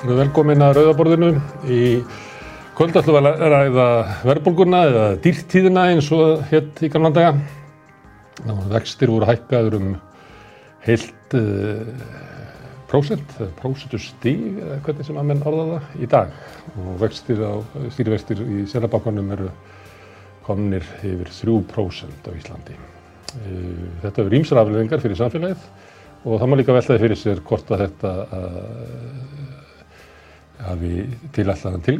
Velkomin að Rauðaborðinu í kvöld ætlum við að ræða verðbólguna eða dýrtíðina eins og hétt í kannandaga. Vextir voru hækkaður um heilt uh, prósent, prósentur stíg eða hvernig sem að menn orða það í dag og vextir á, stýrivextir í selabákanum eru komnir yfir 3% á Íslandi. Uh, þetta eru ímsar afleðingar fyrir samfélagið og það má líka veltaði fyrir sér hvort að þetta hafi tilætlaðan til,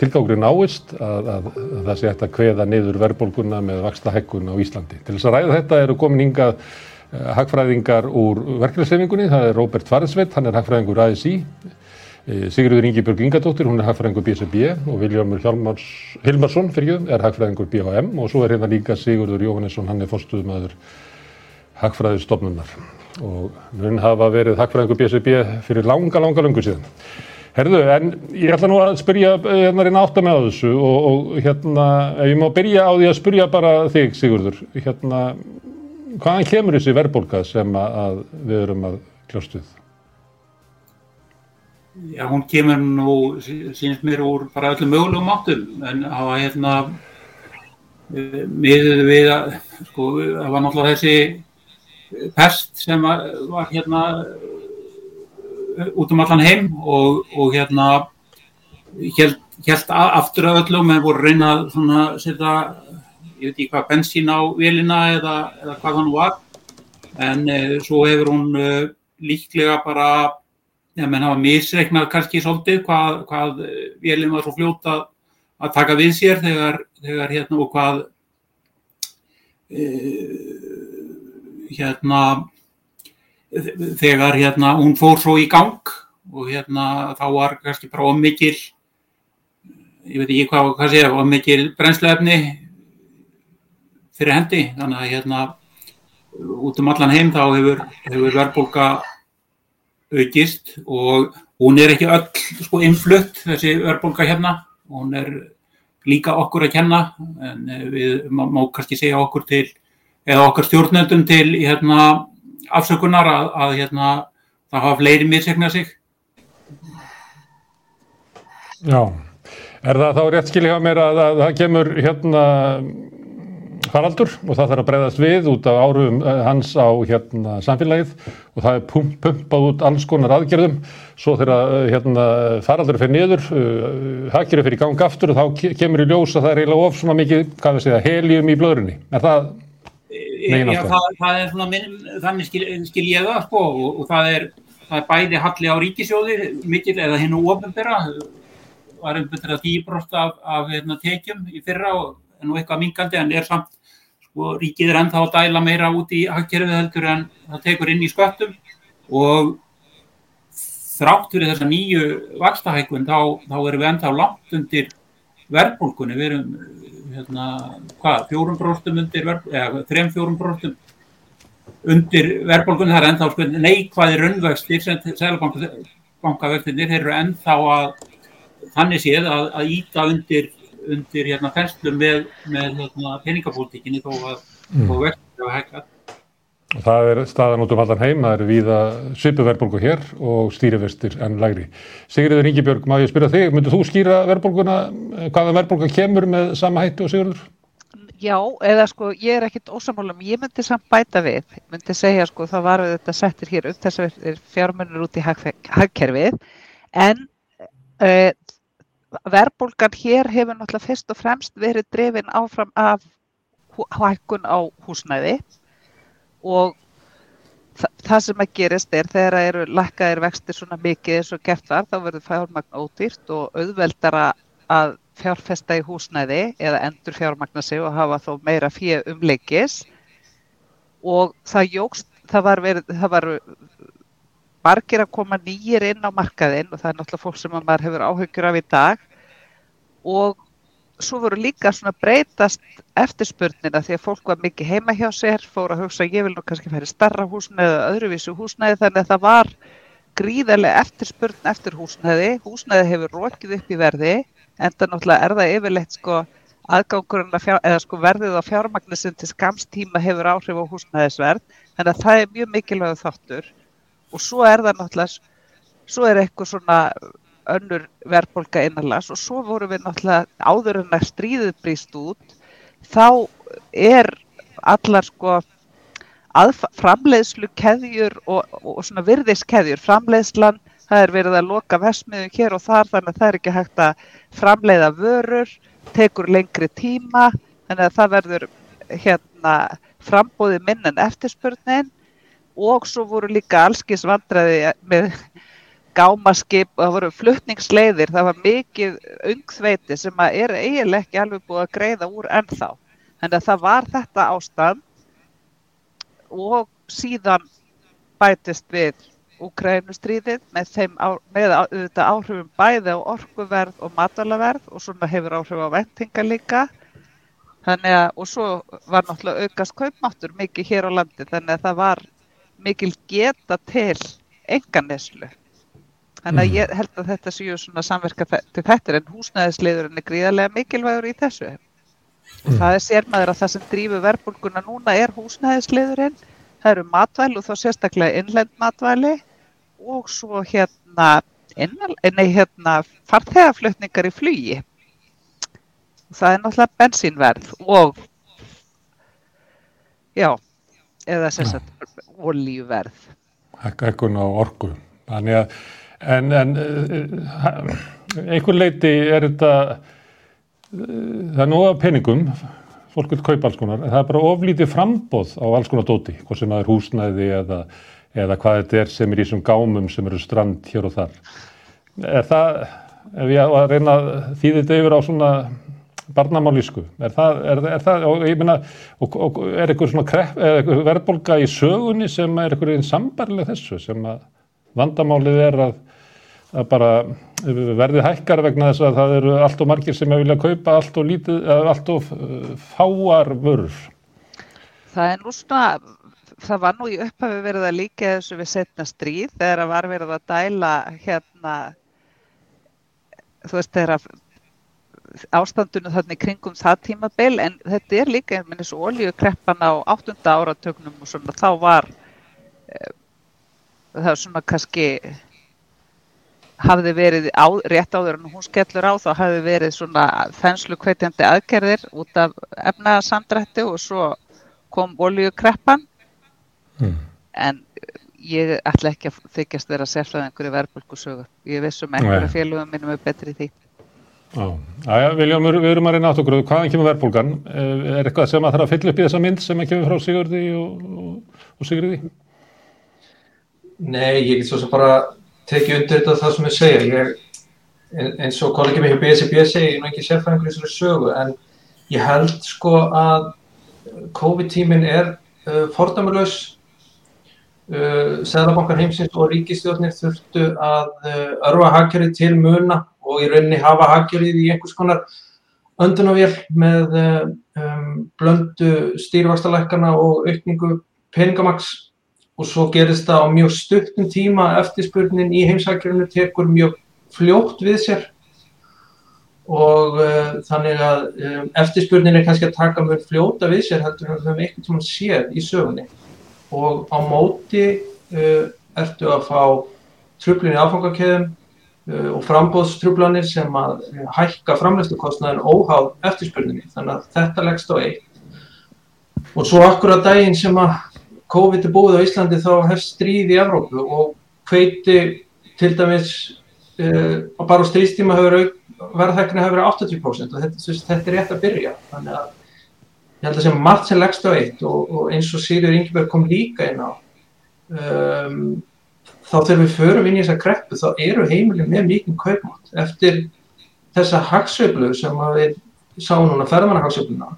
tilgágrið náist að, að, að það sé hægt að kveða niður verðbólguna með vaksta hækkun á Íslandi. Til þess að ræða þetta eru komin hingað uh, hagfræðingar úr verkefnisefingunni, það er Róbert Faresveit, hann er hagfræðingur ASI, Sigurður Ingi-Björg Ingadóttir, hún er hagfræðingur BSB og Viljámur Hilmarsson er hagfræðingur BHM og svo er hérna líka Sigurður Jóhannesson, hann er fórstuðumæður hagfræðistofnunar og mun hafa verið hagfræðingur BSB fyrir langa, langa, langu síðan. Herðu, en ég ætla nú að spyrja hérna reyna átt að með á þessu og, og hérna, ef ég má byrja á því að spyrja bara þig Sigurður, hérna, hvaðan kemur þessi verðbólka sem að við erum að kljóstu við? Já, hún kemur nú, sínst mér, úr bara öllum mögulegum áttum, en hafa hérna, miðuð við að, sko, það var náttúrulega þessi pest sem var, var hérna út um allan heim og, og hérna held, held aftur af öllum en voru reynað svona setja, ég veit ekki hvað, bensín á vélina eða, eða hvað hann var. En e, svo hefur hún e, líklega bara já, menn hafa misreiknað kannski svolítið hvað, hvað vélin var svo fljóta að, að taka við sér þegar, þegar hérna og hvað e, hérna þegar hérna hún fór svo í gang og hérna þá var kannski bara ómikil ég veit ekki hvað hvað sé ómikil brennsluefni fyrir hendi. Þannig að hérna út um allan heim þá hefur, hefur verðbólka aukist og hún er ekki öll sko innflutt þessi verðbólka hérna. Hún er líka okkur að kenna en við má, má kannski segja okkur til eða okkar stjórnendum til hérna afsökunar að, að hérna, það hafa fleiri misegna sig. Já, er það þá rétt skilja á mér að það kemur hérna faraldur og það þarf að breyðast við út af árum hans á hérna samfélagið og það er pump, pumpað út alls konar aðgerðum svo þegar hérna faraldur fyrir niður, uh, hakir fyrir gang aftur og þá kemur í ljós að það er eiginlega of svona mikið, hvað við segja, helium í blöðrunni. Er það Já, það, það er svona minn, þannig skil, skil ég það sko og, og það, er, það er bæði halli á ríkisjóði mikil eða hinn og ofnbæra var einbjörður að 10% af, af hérna, tekjum í fyrra og nú eitthvað mingandi en er samt sko ríkið er ennþá að dæla meira út í hagkerfið heldur en það tekur inn í sköttum. Og þrátt fyrir þessa nýju vakstahækun þá, þá erum við ennþá langt undir verðbólkunni, við erum hérna, hvað, fjórum bróstum undir eða þrem fjórum bróstum undir verðbólkunni, það er ennþá sko, neikvæði raunvöxtir sem selabankavöxtinir, þeir eru ennþá að þannig séð að, að íta undir, undir hérna fenslum með, með hérna, peningapólitíkinni þó að mm. vextir hafa hækkað Og það er staðan út um allan heim, það eru víða svipuverðbólgu hér og stýrivestir enn lægri. Sigurður Ingebjörg, má ég spyrja þig, myndur þú skýra verðbólguna, hvaða verðbólga kemur með sama hættu og Sigurður? Já, eða sko, ég er ekkit ósamálum, ég myndi samt bæta við, myndi segja sko, það var við þetta settir hér upp, þess að fjármennir út í hagkerfið, en uh, verðbólgan hér hefur náttúrulega fyrst og fremst verið drefin áfram af hækkun á húsnæði og þa það sem að gerist er þegar það eru lakkaðir vextir svona mikið eins og gert var þá verður fjármagn ódýrt og auðveldara að fjárfesta í húsnæði eða endur fjármagna sig og hafa þó meira fyrir umleikis. Og það jógst, það var verið, það var margir að koma nýjir inn á markaðinn og það er náttúrulega fólk sem maður hefur áhugjur af í dag. Og svo voru líka svona breytast eftirspurnina því að fólk var mikið heima hjá sér, fór að hugsa ég vil nú kannski færi starra húsnæði eða öðruvísu húsnæði þannig að það var gríðarlega eftirspurn eftir húsnæði, húsnæði hefur rókið upp í verði en það náttúrulega er það yfirleitt sko aðgangurinn að fjár, eða sko verðið á fjármagnisinn til skamstíma hefur áhrif á húsnæðisverð. Að það er mjög mikilvæg þáttur. Og svo er það náttúrulega svo er eitthvað svona önnur verðbólka innanlands og svo vorum við náttúrulega áður en að stríðið brýst út þá er allar sko framleiðslu keðjur og, og svona virðiskeðjur, framleiðslan það er verið að loka vesmiðum hér og þar þannig að það er ekki hægt að framleiða vörur, tekur lengri tíma þannig að það verður hérna frambóði minn en eftirspurnin og svo voru líka allskins vandræði með gámaskip það voru fluttningsleiðir, það var mikið ungþveiti sem að er eiginlega ekki alveg búið að greiða úr ennþá. Þannig að það var þetta ástand og síðan bætist við Úkrænustríðið með, á, með auðvitað áhrifum bæði á orkuverð og matalaverð og svona hefur áhrif á vendinga líka. Þannig að, og svo var náttúrulega aukast kaupmáttur mikið hér á landi þannig að það var mikil geta til enganislu. Þannig að mm. ég held að þetta séu svona samverka til þetta en húsnæðisliðurinn er gríðarlega mikilvægur í þessu. Mm. Það er sérmaður að það sem drýfu verbulguna núna er húsnæðisliðurinn, það eru matvæli og þá sérstaklega innlend matvæli og svo hérna, nei, hérna farþegaflutningar í flugi. Það er náttúrulega bensínverð og já, eða sérstaklega olíuverð. Ekkun á orgu. Þannig að En, en eh, einhver leiti er þetta, eh, það er að peningum, fólk vil kaupa alls konar, en það er bara oflítið frambóð á alls konar dóti, hvort sem það er húsnæði eða, eða hvað þetta er sem er í þessum gámum sem eru strand hér og þar. Er það, ef ég að reyna að þýði þetta yfir á svona barnamálísku, er það, er, er það, og ég minna, og, og er eitthvað svona krepp, eða verðbolga í sögunni sem er eitthvað einn sambarlega þessu, sem að vandamálið er að að bara verði hækkar vegna þess að það eru allt og margir sem vilja kaupa allt og lítið, allt og uh, fáar vörur. Það er nú svona, það var nú í upphafi verið að líka þessu við setna stríð þegar það var verið að dæla hérna, þú veist þegar ástandunum þannig kringum það tímabil en þetta er líka einmitt eins og oljukreppan á áttunda áratögnum og svona þá var e, það er svona kannski hafði verið á, rétt áður en hún skellur á þá hafði verið svona þenslu kveitjandi aðgerðir út af efnaðarsamdrætti og svo kom oljukreppan mm. en ég ætla ekki að þykjast vera sérflað einhverju verðbólkusögu ég vissum einhverju félugum minnum er betri því. Já, já Viljum, við erum að reyna átt okkur hvaðan kemur verðbólgan. Er eitthvað sem að þarf að fylla upp í þessa mynd sem kemur frá Sigurði og, og, og Sigurði? Nei, ég get svo sem bara tekið undir þetta það sem ég segja ég, eins og kollegið mér hjá BSB segja, ég er nú ekki sérfæðingur í þessari sögu en ég held sko að COVID-tímin er uh, fordamurlaus uh, Sæðabankar heimsins og ríkistjórnir þurftu að uh, örfa hagkerið til muna og í rauninni hafa hagkerið í einhvers konar öndunavél með uh, um, blöndu stýrvastalækana og aukningu peningamaks og svo gerist það á mjög stuttum tíma eftirspurnin í heimsækjurinu tekur mjög fljótt við sér. Og uh, þannig að um, eftirspurnin er kannski að taka mjög fljóta við sér heldur en við höfum eitthvað sem séð í sögunni. Og á móti uh, ertu að fá í áfangarkeðum uh, og frambóðströflanir sem að hækka framlegstukostnaðin óháð eftirspurninni. Þannig að þetta leggst á eitt. Og svo akkurat daginn sem að COVID er búið á Íslandi þá hefst stríð í Evrópu og hveiti til dæmis uh, bara á stríðstíma verðhækna hefur verið 80% og þetta, þetta er rétt að byrja. Þannig að ég held að sem margt sem leggst á eitt og, og eins og Sýrjur Ingeberg kom líka inn á um, þá þegar við förum inn í þessa kreppu þá eru heimilin með mikið kaupmátt. Eftir þessa hagsveiflu sem við sáum núna ferðmannahagsveifluna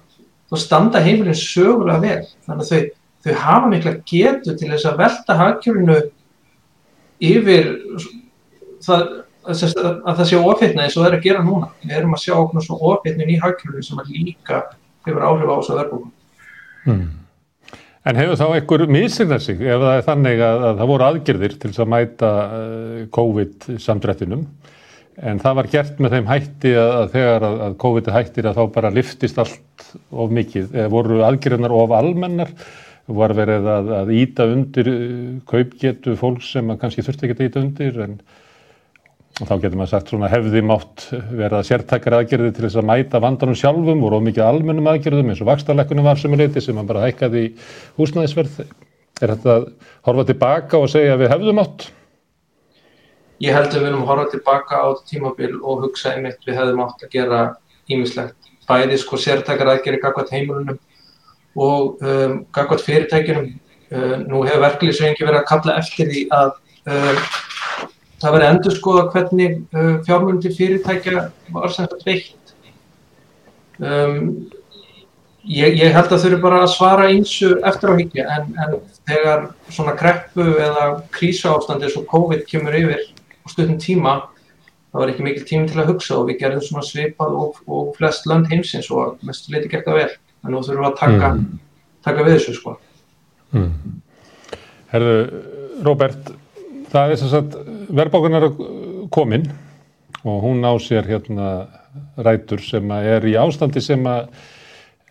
þá standa heimilin sögulega vel. Þannig að þau þau hafa mikla getu til þess að velta hagkjörinu yfir það, að, að það sé ofitna eins og það er að gera núna. Við erum að sjá okkur svona ofitnin í hagkjörinu sem að líka hefur áhrif á þessu verðbúkum. Hmm. En hefur þá einhver mísinnað sig ef það er þannig að, að það voru aðgerðir til að mæta uh, COVID samdrættinum en það var gert með þeim hætti að, að þegar að COVID hættir að þá bara liftist allt of mikið, eða voru aðgerðinar of almennar var verið að, að íta undir kaupgetu fólks sem kannski þurfti ekki að íta undir en þá getur maður sagt svona hefði mátt verið að sértakar aðgerði til þess að mæta vandanum sjálfum og mikið almennum aðgerðum eins og vakstarleikunum var sem er leiti sem maður bara hækkaði í húsnæðisverð. Er þetta að horfa tilbaka og segja að við hefðum átt? Ég held að við erum að horfa tilbaka á tímabil og hugsa einmitt við hefðum átt að gera ímislegt. Bæði sko sértakar aðgerði gagvat heimilunum og um, gagvat fyrirtækjunum. Uh, nú hefur verkefliðsvengi verið að kalla eftir því að uh, það verið endur skoða hvernig uh, fjármjörnum til fyrirtækja var sem þetta veikt. Um, ég, ég held að þau eru bara að svara einsu eftir á higgja en, en þegar svona kreppu eða krísa ástandi eins og COVID kemur yfir á stundum tíma það var ekki mikil tími til að hugsa og við gerðum svona svipað og, og flest lönd heimsins og mestu leiti gekk það vel en nú þurfum að taka, mm. taka við þessu sko mm. Herðu, Róbert það er þess að verðbókunar komin og hún á sér hérna rætur sem er í ástandi sem að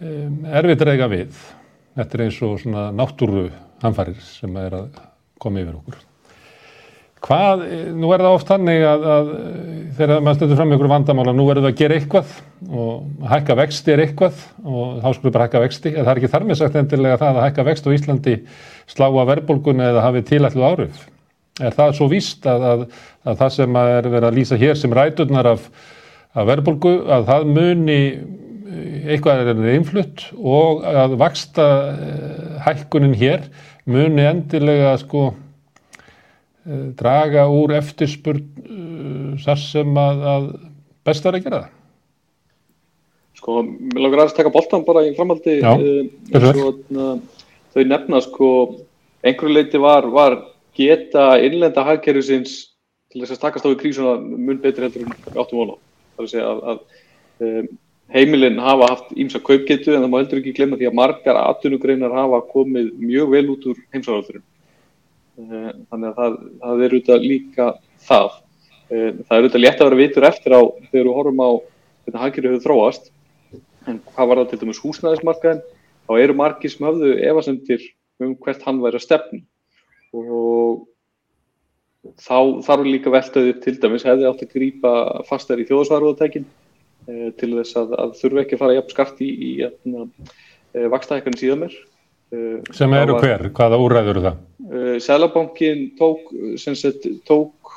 um, erfitt reyga við þetta er eins og svona náttúru hanfarir sem er að koma yfir okkur Hvað, nú er það oft hannig að, að þegar maður stöður fram ykkur vandamála, nú verður það að gera eitthvað og hækka vexti er eitthvað og þá skulum bara hækka vexti, en það er ekki þar með sagt endilega það að hækka vext og Íslandi slá að verðbólgunni eða hafi tilætlu áruf. Er það svo víst að, að, að það sem er verið að lýsa hér sem ræturnar af, af verðbólgu, að það muni eitthvað er einflutt og að vaksta eh, hækkunin hér muni endilega sko Eh, draga úr eftirspurn uh, þar sem að, að best er að gera það? Sko, mér langar aðeins taka boltan bara í framhaldi Já, uh, svo, þau nefna sko, einhverju leiti var, var geta innlenda hagkerfisins til þess að takast á í krísuna mun betur heldur en áttum vona það er að segja að, að heimilinn hafa haft ímsa kaupgetu en það má heldur ekki glemja því að margar atvinnugreinar hafa komið mjög vel út úr heimsáraldurinn Eh, þannig að það, það er auðvitað líka það. Eh, það er auðvitað létt að vera vitur eftir á þegar við horfum á hvernig hagkerfið hefur þróast. En hvað var það til dæmis húsnæðismarkaðin þá eru margir sem hafðu efasendir um hvert hann væri að stefn og þá þarf líka veltaðið til dæmis hefði átt að grýpa fastar í þjóðsvarúðatækin eh, til þess að, að þurfu ekki að fara jafn skart í, í, í hérna, vakstahækkan síðan mér Eh, sem eru var, hver? Hvaða úræður það? Uh, Sælabankin tók, sagt, tók,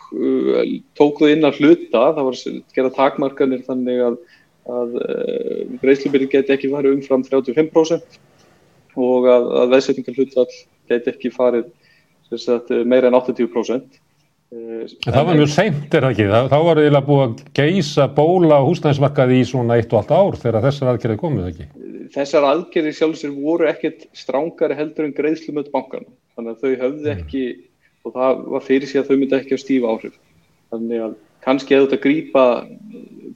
tók það inn að hluta, það var að gera takmarkanir þannig að, að greiðslubyrði geti ekki farið umfram 35% og að, að veðsetningar hlutall geti ekki farið sagt, meira en 80%. Það var mjög seint er það ekki, þá var það búið að geisa bóla húsnæðismarkaði í svona eitt og allt ár þegar þessar aðgerði komið ekki þessar aðgerði sjálfsögur voru ekkert strángari heldur en greiðslumöld bankana þannig að þau höfðu mm. ekki og það var fyrir sig að þau myndi ekki að stífa áhrif. Þannig að kannski hefðu þetta grípa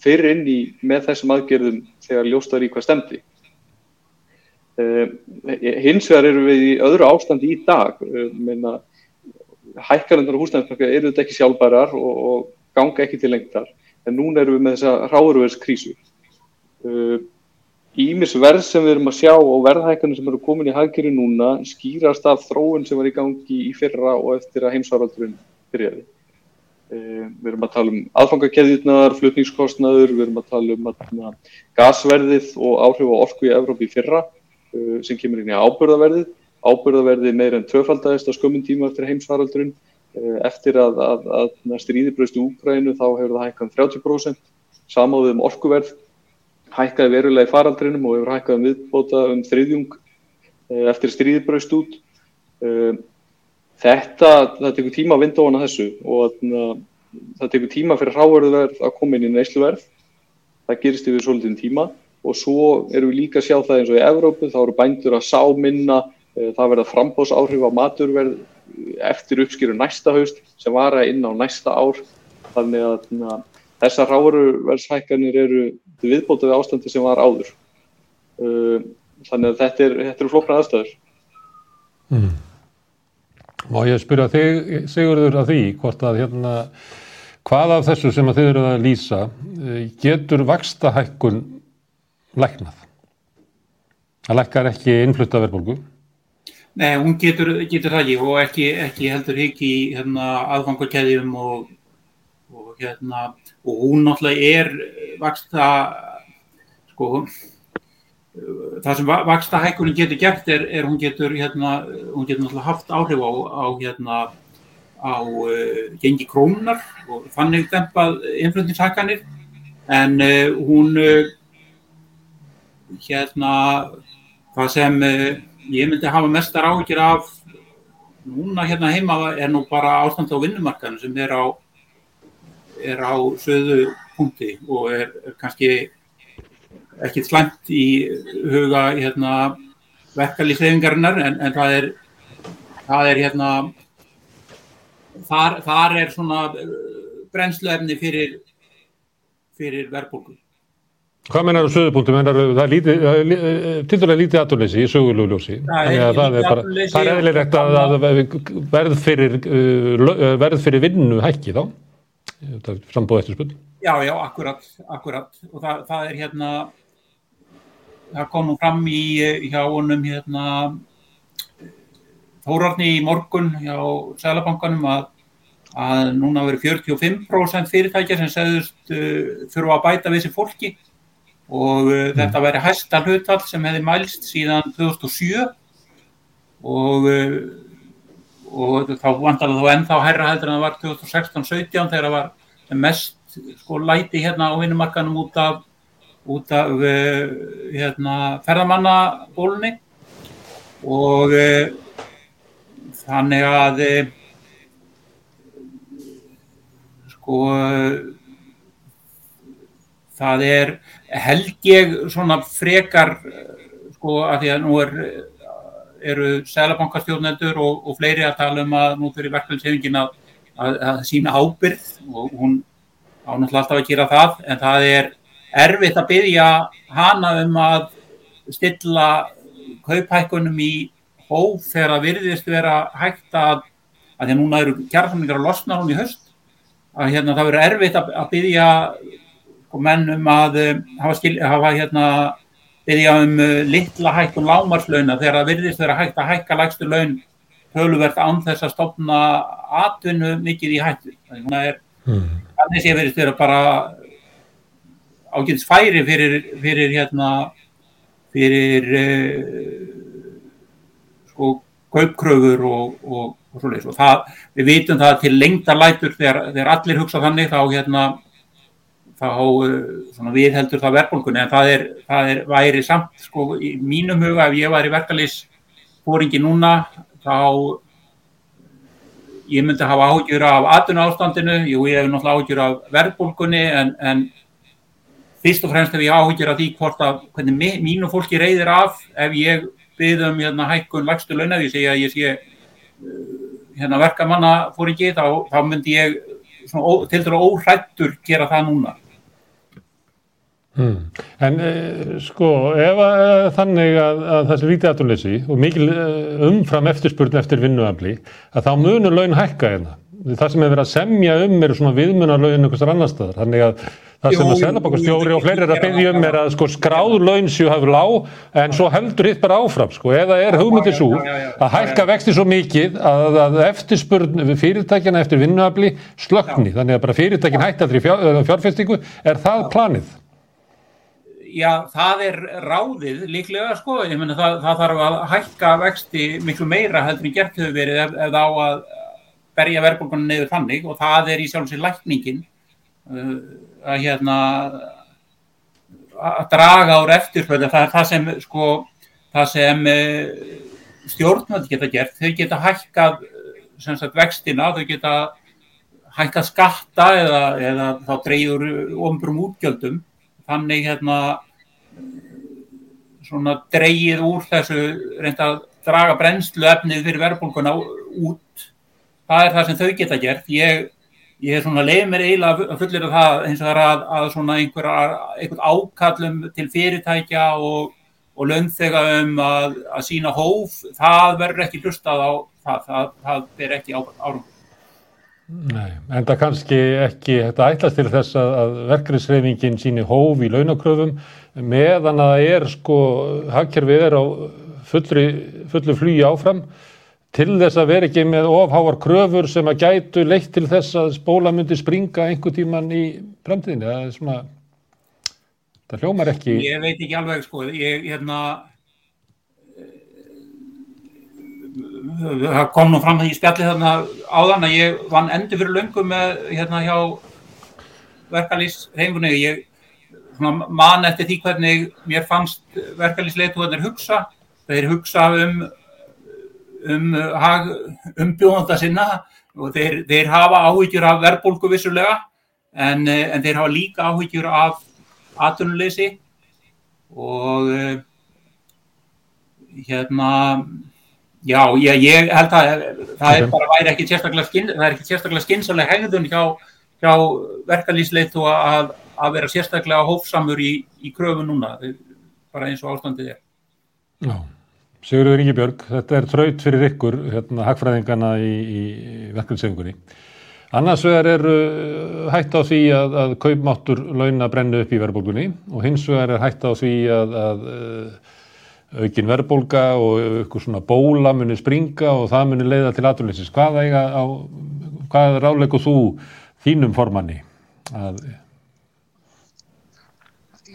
fyrir inn í með þessum aðgerðum þegar ljóstar í hvað stemdi uh, hins vegar eru við í öðru ástandi í dag. Uh, hækkarendar og húsnæðismarka eru þetta ekki sjálfbærar og, og ganga ekki til lengtar en núna eru við með þessa ráðurverðskrísu uh, Ímis verð sem við erum að sjá og verðhækkanir sem eru komin í hagkerri núna skýrast af þróun sem var í gangi í fyrra og eftir að heimsáraldurinn byrjaði. E, við erum að tala um aðfangakeðjurnar, flutningskostnaður, við erum að tala um að, gasverðið og áhrif á orku í Evrópi í fyrra e, sem kemur inn í ábyrðaverðið. Ábyrðaverðið meir en tvöfaldæðist á skömmun tíma eftir heimsáraldurinn. E, eftir að, að, að stríði bröðst í Úkrænu þá hefur það hækkað 30%, samáðið um orkuverð hækkaði verulega í faraldrinum og hefur hækkað um viðbóta um þriðjung eh, eftir stríðbraust út. Eh, þetta, það tekur tíma að vinda ofan að þessu og það tekur tíma fyrir ráverðverð að koma inn í neysluverð. Það gerist yfir svolítið tíma og svo erum við líka að sjá það eins og í Evrópu, þá eru bændur að sá minna, eh, það verða frambóðsáhrif á maturverð eftir uppskýru næsta haust sem vara inn á næsta ár. Þannig að þessar ráverðverðshækkanir eru til viðbóta við ástandi sem var áður uh, þannig að þetta er, þetta eru flokna aðstæður mm. Má ég spyrja þig Sigurður að því hvort að hérna hvað af þessu sem að þið eru að lýsa uh, getur vaksta hækkun læknað? Það lækkar ekki innflutta verðbólgu? Nei, hún getur, getur það ekki og ekki, ekki heldur ekki hérna, aðfangarkeðjum og, og, hérna, og hún náttúrulega er vaksta sko það sem vaksta hækkunin getur gert er, er hún getur hérna, hún getur náttúrulega haft áhrif á, á hérna á uh, gengi krónunar og þannig dempað innflutningshækkanir. En uh, hún uh, hérna það sem ég myndi hafa mestar áhyggjur af núna hérna heima er nú bara ástand á vinnumarkaðinu sem er á er á söðu punkti og er, er kannski ekkert slæmt í huga hérna verkalýslefingarinnar en, en það er það er hérna þar, þar er svona brennsluefni fyrir fyrir verðbólku Hvað mennar þú söðupunktum? Það er til dæra lítið aðdurleysi í sögulúljósi. Það er er eðlilegt að, að verð, fyrir, verð fyrir vinnu hækki þá, sambóð eftir spil. Já, já, akkurat, akkurat. Og það, það er hérna, það kom nú fram í hjá honum hérna, Þórarni í morgun hjá Sælabankanum að að núna verið 45% fyrirtækja sem segðust uh, þurfa að bæta við þessi fólki og uh, mm. þetta væri hæsta hlutall sem hefði mælst síðan 2007 og, uh, og þá það þá ennþá herra heldur en það var 2016-17 þegar það var mest sko læti hérna á vinnumarkanum út af, út af uh, hérna, ferðamannabólunni. Og uh, þannig að uh, sko það er held ég svona frekar sko að því að nú er, eru selabankastjórnendur og, og fleiri að tala um að nú fyrir verkefælsefingin að, að, að sína ábyrð og hún ánáttúrulega alltaf að gera það en það er erfitt að byggja hana um að stilla kauphækkunum í hóf þegar það virðist vera hægt að að því að núna eru kjærsamlingar að losna hún í höst að hérna það verður erfitt að, að byggja og menn um að um, hafa, skil, hafa hérna, byggja um uh, litla hækkun lámarslauna þegar það virðist þeirra hægt að hækka lægstu laun töluvert án þess að stopna atvinnu mikið í hættu. Þannig að mm. þannig sé verið þeirra bara ágæðis færi fyrir, fyrir hérna fyrir uh, sko kaupkröfur og, og, og svoleiðis og það, við vitum það til lengta lætur þegar, þegar allir hugsa þannig þá hérna þá uh, við heldur það verðbólkunni en það er, það er væri samt sko í mínum huga ef ég var í verkalýsfóringi núna þá ég myndi hafa áhugjur af atvinna ástandinu, jú ég hef náttúrulega áhugjur af verðbólkunni en, en fyrst og fremst hef ég áhugjur af því hvort að hvernig mínu fólki reyðir af ef ég byggðum hérna hækkun lagstu launa því segja ég sé uh, hérna verkamanna fóringi þá, þá myndi ég til dæru óhrættur gera það núna Hmm. En eh, sko ef að, þannig að, að það sé lítið aðtunleysi og mikil eh, umfram eftirspurn eftir vinnuafli að þá munur laun hækka hérna. Það sem hefur verið að semja um eru svona viðmunar laun einhversar annar staðar. Þannig að það sem að selabokastjóri og fleiri er að byggja um er að sko skráð laun séu hafur lág en svo heldur hitt bara áfram sko. Eða er hugmyndið svo að hækka vexti svo mikið að, að eftirspurn fyrirtækjana eftir vinnuafli slökni. Þannig að bara fyrirtækin hætti allir fjárfestingu. Er það planið? Já, það er ráðið líklega sko, ég menna það, það þarf að hækka vexti miklu meira heldur en gert hefur verið ef, ef á að berja verðbólkunum neyður þannig og það er í sjálfsveit lækningin uh, að hérna að draga úr eftirföld það er það sem sko það sem uh, stjórnvöld geta gert, þau geta hækkað sagt, vextina, þau geta hækkað skatta eða, eða þá dreyður ombrum útgjöldum þannig hérna svona dreyið úr þessu reynda að draga brennslu efnið fyrir verðbólkuna út. Það er það sem þau geta gert. Ég, ég er svona leið mér eiginlega fullir af það eins og það er að, að svona einhver, einhver ákallum til fyrirtækja og, og löndþega um að, að sína hóf það verður ekki hlustað á það það, það er ekki árum Nei, en það kannski ekki þetta ætlast til þess að, verkefnisreifingin síni hóf í launakröfum meðan að það er sko, hagkerfið er á fullri, fullu flugi áfram til þess að vera ekki með ofháar kröfur sem að gætu leitt til þess að spóla myndi springa einhver tíman í framtíðinu. Það er svona, það hljómar ekki. Ég veit ekki alveg sko, ég hérna, það kom nú fram það í spjalli þarna áðan að ég vann endur fyrir löngu með hérna hjá verkalýsreifunni ég svona, man eftir því hvernig mér fannst verkalýsleituðanir hugsa. Þeir hugsa um um umbjóðanda sinna og þeir, þeir hafa áhyggjur af verbulgu vissulega en, en þeir hafa líka áhyggjur af atunuleysi og hérna Já, ég, ég held að það er bara væri ekki sérstaklega, skinsalega hegðun hjá, hjá verkalýsleitu að, að vera sérstaklega hófsamur í, í kröfu núna, bara eins og ástandið er. Já, Sigurður Ingebjörg, þetta er þraut fyrir ykkur, hérna, hagfræðingana í, í verkalýsleikunni. Annars vegar er uh, hægt á því að, að kaupmáttur launa brennu upp í verðbólgunni og hins vegar er hægt á því að, að uh, aukin verðbólga og eitthvað svona bóla muni springa og það muni leiða til aturleysis. Hvað, hvað ráðleikur þú þínum formanni að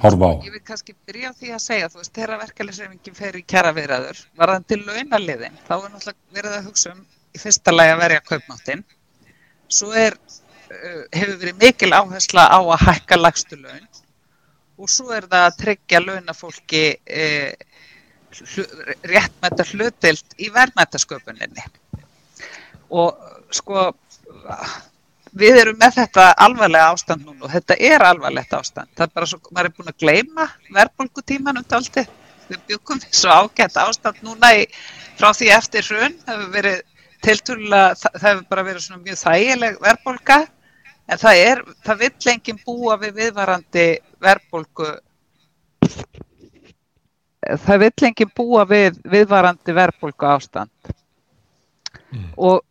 horfa á? Ég vil kannski byrja á því að segja, þú veist, þegar verkefliðsreifingin fer í kjara viðræður, varðan til launaliðin, þá er náttúrulega verið að hugsa um í fyrsta lagi að verja kaupmáttinn. Svo er, uh, hefur verið mikil áhersla á að hækka lagstu laun og svo er það að tryggja launafólki eh, réttmæta hlutild í verðmætasköpuninni. Og sko við erum með þetta alvarlega ástand núna og þetta er alvarlegt ástand. Það er bara svo, maður er búin að gleima verðbólkutíman um daldi við byggum svo ágætt ástand núna í, frá því eftir hrun það hefur verið tilturlega það hefur bara verið svona mjög þægileg verðbólka en það er, það vill enginn búa við viðvarandi verðbólku það vill enginn búa við viðvarandi verðbólku ástand mm. og,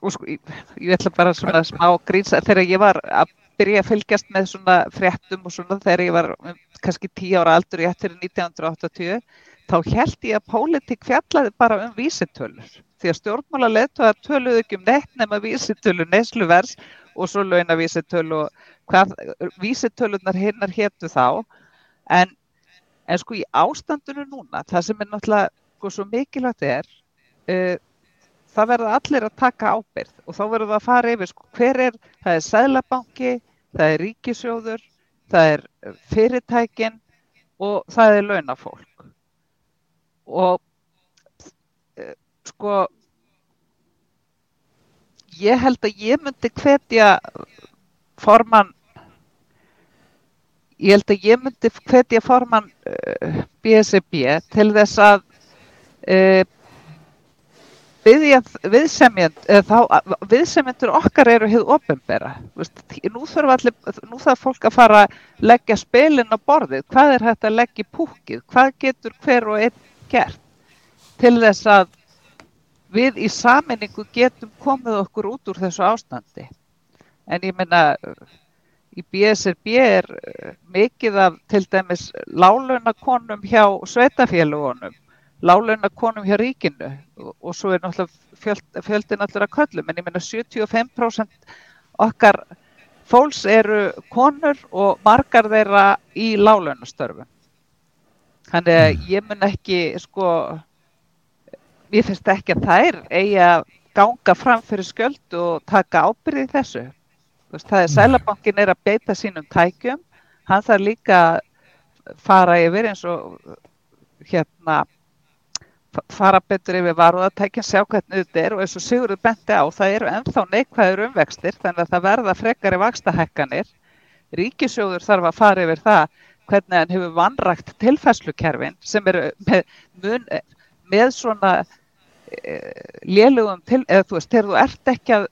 og sko, ég, ég ætla bara svona smá gríns þegar ég var að byrja að fylgjast með svona fréttum og svona þegar ég var um, kannski tíu ára aldur í eftir 1980 þá held ég að pólitík fjallaði bara um vísitölur. Því að stjórnmála leðtöðar töluðu ekki um neitt nema vísitölu nesluvers og svo launa vísitölu og hvað vísitölunar hinnar héttu þá. En en sko í ástandinu núna það sem er náttúrulega sko, svo mikilvægt er uh, það verða allir að taka ábyrð og þá verður það að fara yfir sko, hver er, það er sælabanki það er ríkisjóður það er fyrirtækin og það er launafólk. Og uh, sko ég held að ég myndi hvetja formann ég held að ég myndi hvetja forman uh, BSB til þess að uh, viðsemjendur okkar eru hefð ofinbera nú þarf, allir, nú þarf fólk að fara að leggja spilin á borðið. Hvað er hægt að leggja í púkið hvað getur hver og einn gert til þess að við í saminningu getum komið okkur út úr þessu ástandi? En ég minna í BSRB er eh, mikið af til dæmis lálaunakonum hjá sveitafélagunum, lálaunakonum hjá ríkinu og, svo er náttúrulega fjöld, fjöldin allir að köllum en ég menna 75% okkar fólks eru konur og margar þeirra í lálaunastörfum. Þannig að mm. ég mun ekki sko, ég finnst ekki að þær eigi að ganga fram fyrir skjöld og taka ábyrði þessu veist, það er Sælabankin er að beita sínum tækjum, hann þarf líka fara yfir eins og hérna fara betur yfir varúðatækjum, sjá hvernig þetta er og eins og Sigurður benti á, það eru ennþá neikvæður umvextir þannig að það verða frekari vakstahekkanir. Ríkisjóður þarf að fara yfir það hvernig hann hefur vannrægt tilfæslukerfin sem eru með, mun, með svona e, lélugum til, eða þú veist, þegar þú ert ekki að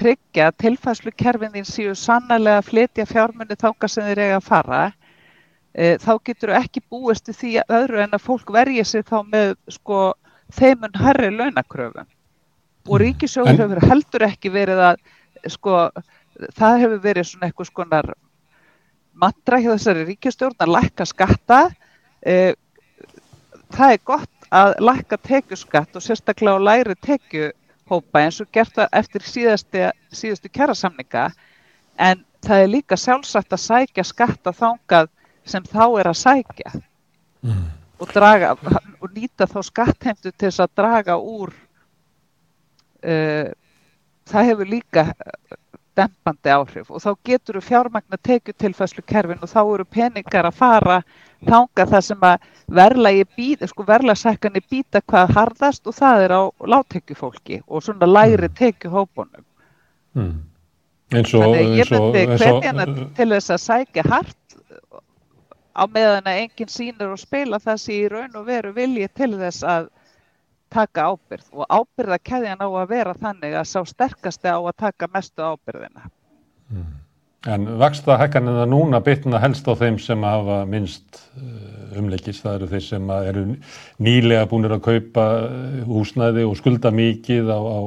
tryggja að tilfæslukerfin þín séu sannlega að flytja fjármunni þánga sem þeir eiga að fara e, þá getur þú ekki búist því öðru en að fólk verja sig þá með sko þeimun herri launakröfum. Og ríkisjóður hefur heldur ekki verið að sko það hefur verið svona eitthvað skonar mantra hjá þessari ríkistjórn að lækka skatta. E, það er gott að lækka tekjuskatt og sérstaklega á læri tekjuhópa eins og gert það eftir síðastu, síðastu kjærasamninga en það er líka sjálfsagt að sækja skatt að þángað sem þá er að sækja mm. og, draga, og nýta þá skattheimtu til þess að draga úr uh, það hefur líka dempandi áhrif og þá getur þú fjármagna tekjutilfæslu kerfin og þá eru peningar að fara þanga það sem að verðlagi býta, sko verðlagsækani býta hvað harðast og það er á láttekjufólki og svona læri mm. tekjuhópunum. Mm. Þannig ég myndi hverjana til þess að sækja hart á meðan að enginn sínur og spila það sem í raun og veru vilji til þess að taka ábyrð og ábyrðakeðjan á að vera þannig að sá sterkasti á að taka mestu ábyrðina. Mm. En vaksta hækkanina núna bitna helst á þeim sem hafa minnst eh, umleikist, það eru þeir sem eru nýlega búinir að kaupa eh, húsnæði og skulda mikið á, á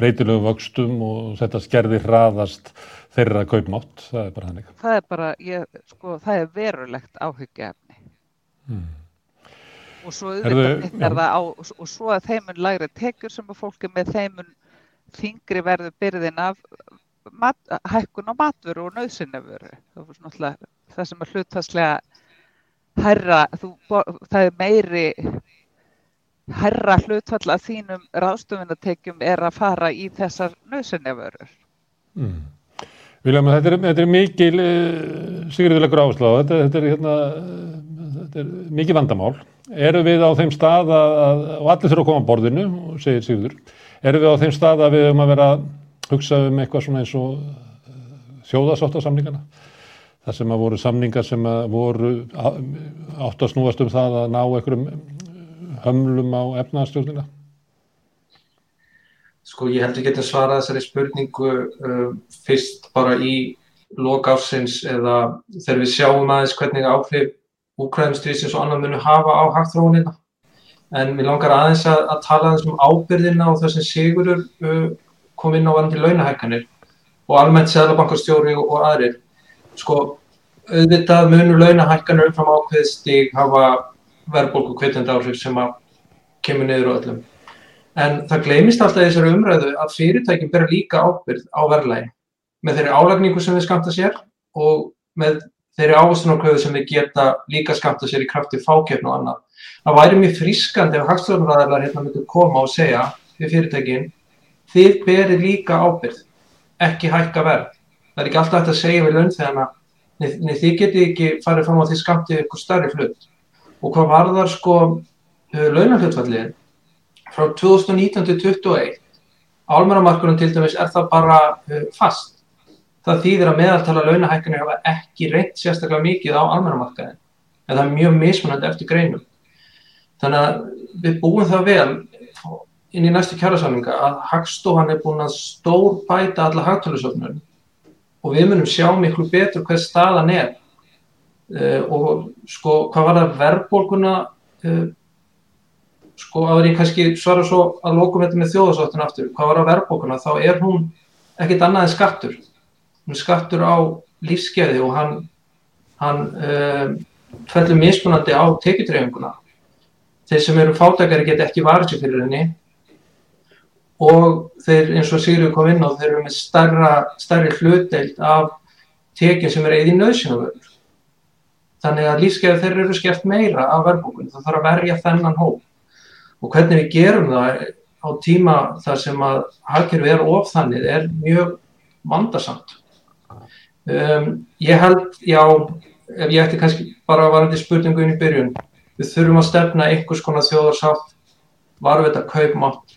breytilegu vöxtum og þetta skerði hraðast þeirra kaupmátt, það er bara hannig. Það er bara, ég, sko, það er verulegt áhugjaefni. Mm og svo auðvitað á, og svo að þeimun læri tekjur sem að fólki með þeimun þingri verður byrðin af mat, hækkun á matvöru og nöðsynjavöru það sem að hlutastlega herra, þú, það er meiri herra hlutfall að þínum ráðstofunatekjum er að fara í þessar nöðsynjavörur mm. Viljum þetta er, þetta er mikil uh, sigurðulegur áslá þetta, þetta er hérna þetta er mikið vandamál. Eru við á þeim stað að, að og allir þurfa að koma á borðinu, segir Sigurður, eru við á þeim stað að við höfum að vera að hugsa um eitthvað svona eins og uh, þjóðasóttasamningana? Það sem að voru samningar sem að voru átt að snúast um það að ná einhverjum hömlum á efnaðarstjórnina? Sko ég held að ég geti svarað þessari spurningu uh, fyrst bara í lokársins eða þegar við sjáum aðeins hvernig áhrif Úkræðumstrísins og annar munu hafa á hagþróunina. En mér langar aðeins að, að tala aðeins um ábyrðina og það sem Sigurur uh, kom inn á vandi launahækkanir og almennt Sæðlabankarstjóri og, og aðrir. Sko, auðvitað munur launahækkanir umfram ákveðstík hafa verðbólku kvittandi áhrif sem að kemur niður á öllum. En það gleymist alltaf þessari umræðu að fyrirtækinn bera líka ábyrð á verðlægi með þeirri álagningu sem við skamta sér og með þeirri ávastunarkröfu sem við geta líka skamta sér í krafti fákjöfn og annað. Það væri mjög frískandi ef hagstofnræðarlar hérna myndur koma og segja við fyrirtækin, þið berir líka ábyrð, ekki hækka verð. Það er ekki alltaf hægt að segja við launþegana, nei þið geti ekki farið fram á því skamtið ykkur starri hlut. Og hvað var þar sko uh, launafjöldfallin frá 2019 til 2021, álmæramarkunum til dæmis er það bara uh, fast það þýðir að meðaltala launahækkanir hafa ekki reynt sérstaklega mikið á almennamarkaðin en það er mjög mismunandi eftir greinum. Þannig að við búum það vel inn í næstu kjærasamlinga að Hagstofan er búin að stór bæta alla hagtölusöfnun og við munum sjá miklu betur hvað staðan er. Uh, og sko hvað var það verðbólguna uh, sko að verði kannski svara svo að lókum þetta með þjóðasáttin aftur, hvað var það verðbólguna þá er hún ekkit annað en skattur skattur á lífskeði og hann, hann um, fellur mismunandi á tekjutreifinguna. Þeir sem eru fátakari get ekki varðið sér fyrir henni og þeir eins og Sigurður kom inn á þeir eru með starra, starri hlutdeild af tekjum sem er eða í nöðsynavöður. Þannig að lífskeið þeir eru skeft meira af verðbókun. Það þarf að verja þennan hóp. Og hvernig við gerum það á tíma þar sem að hagkerfi er of þannig er mjög vandarsamt. Um, ég held, já, ef ég ætti kannski bara að varandi spurningu inn í byrjun, við þurfum að stefna einhvers konar þjóðarsátt, varvita kaupmátt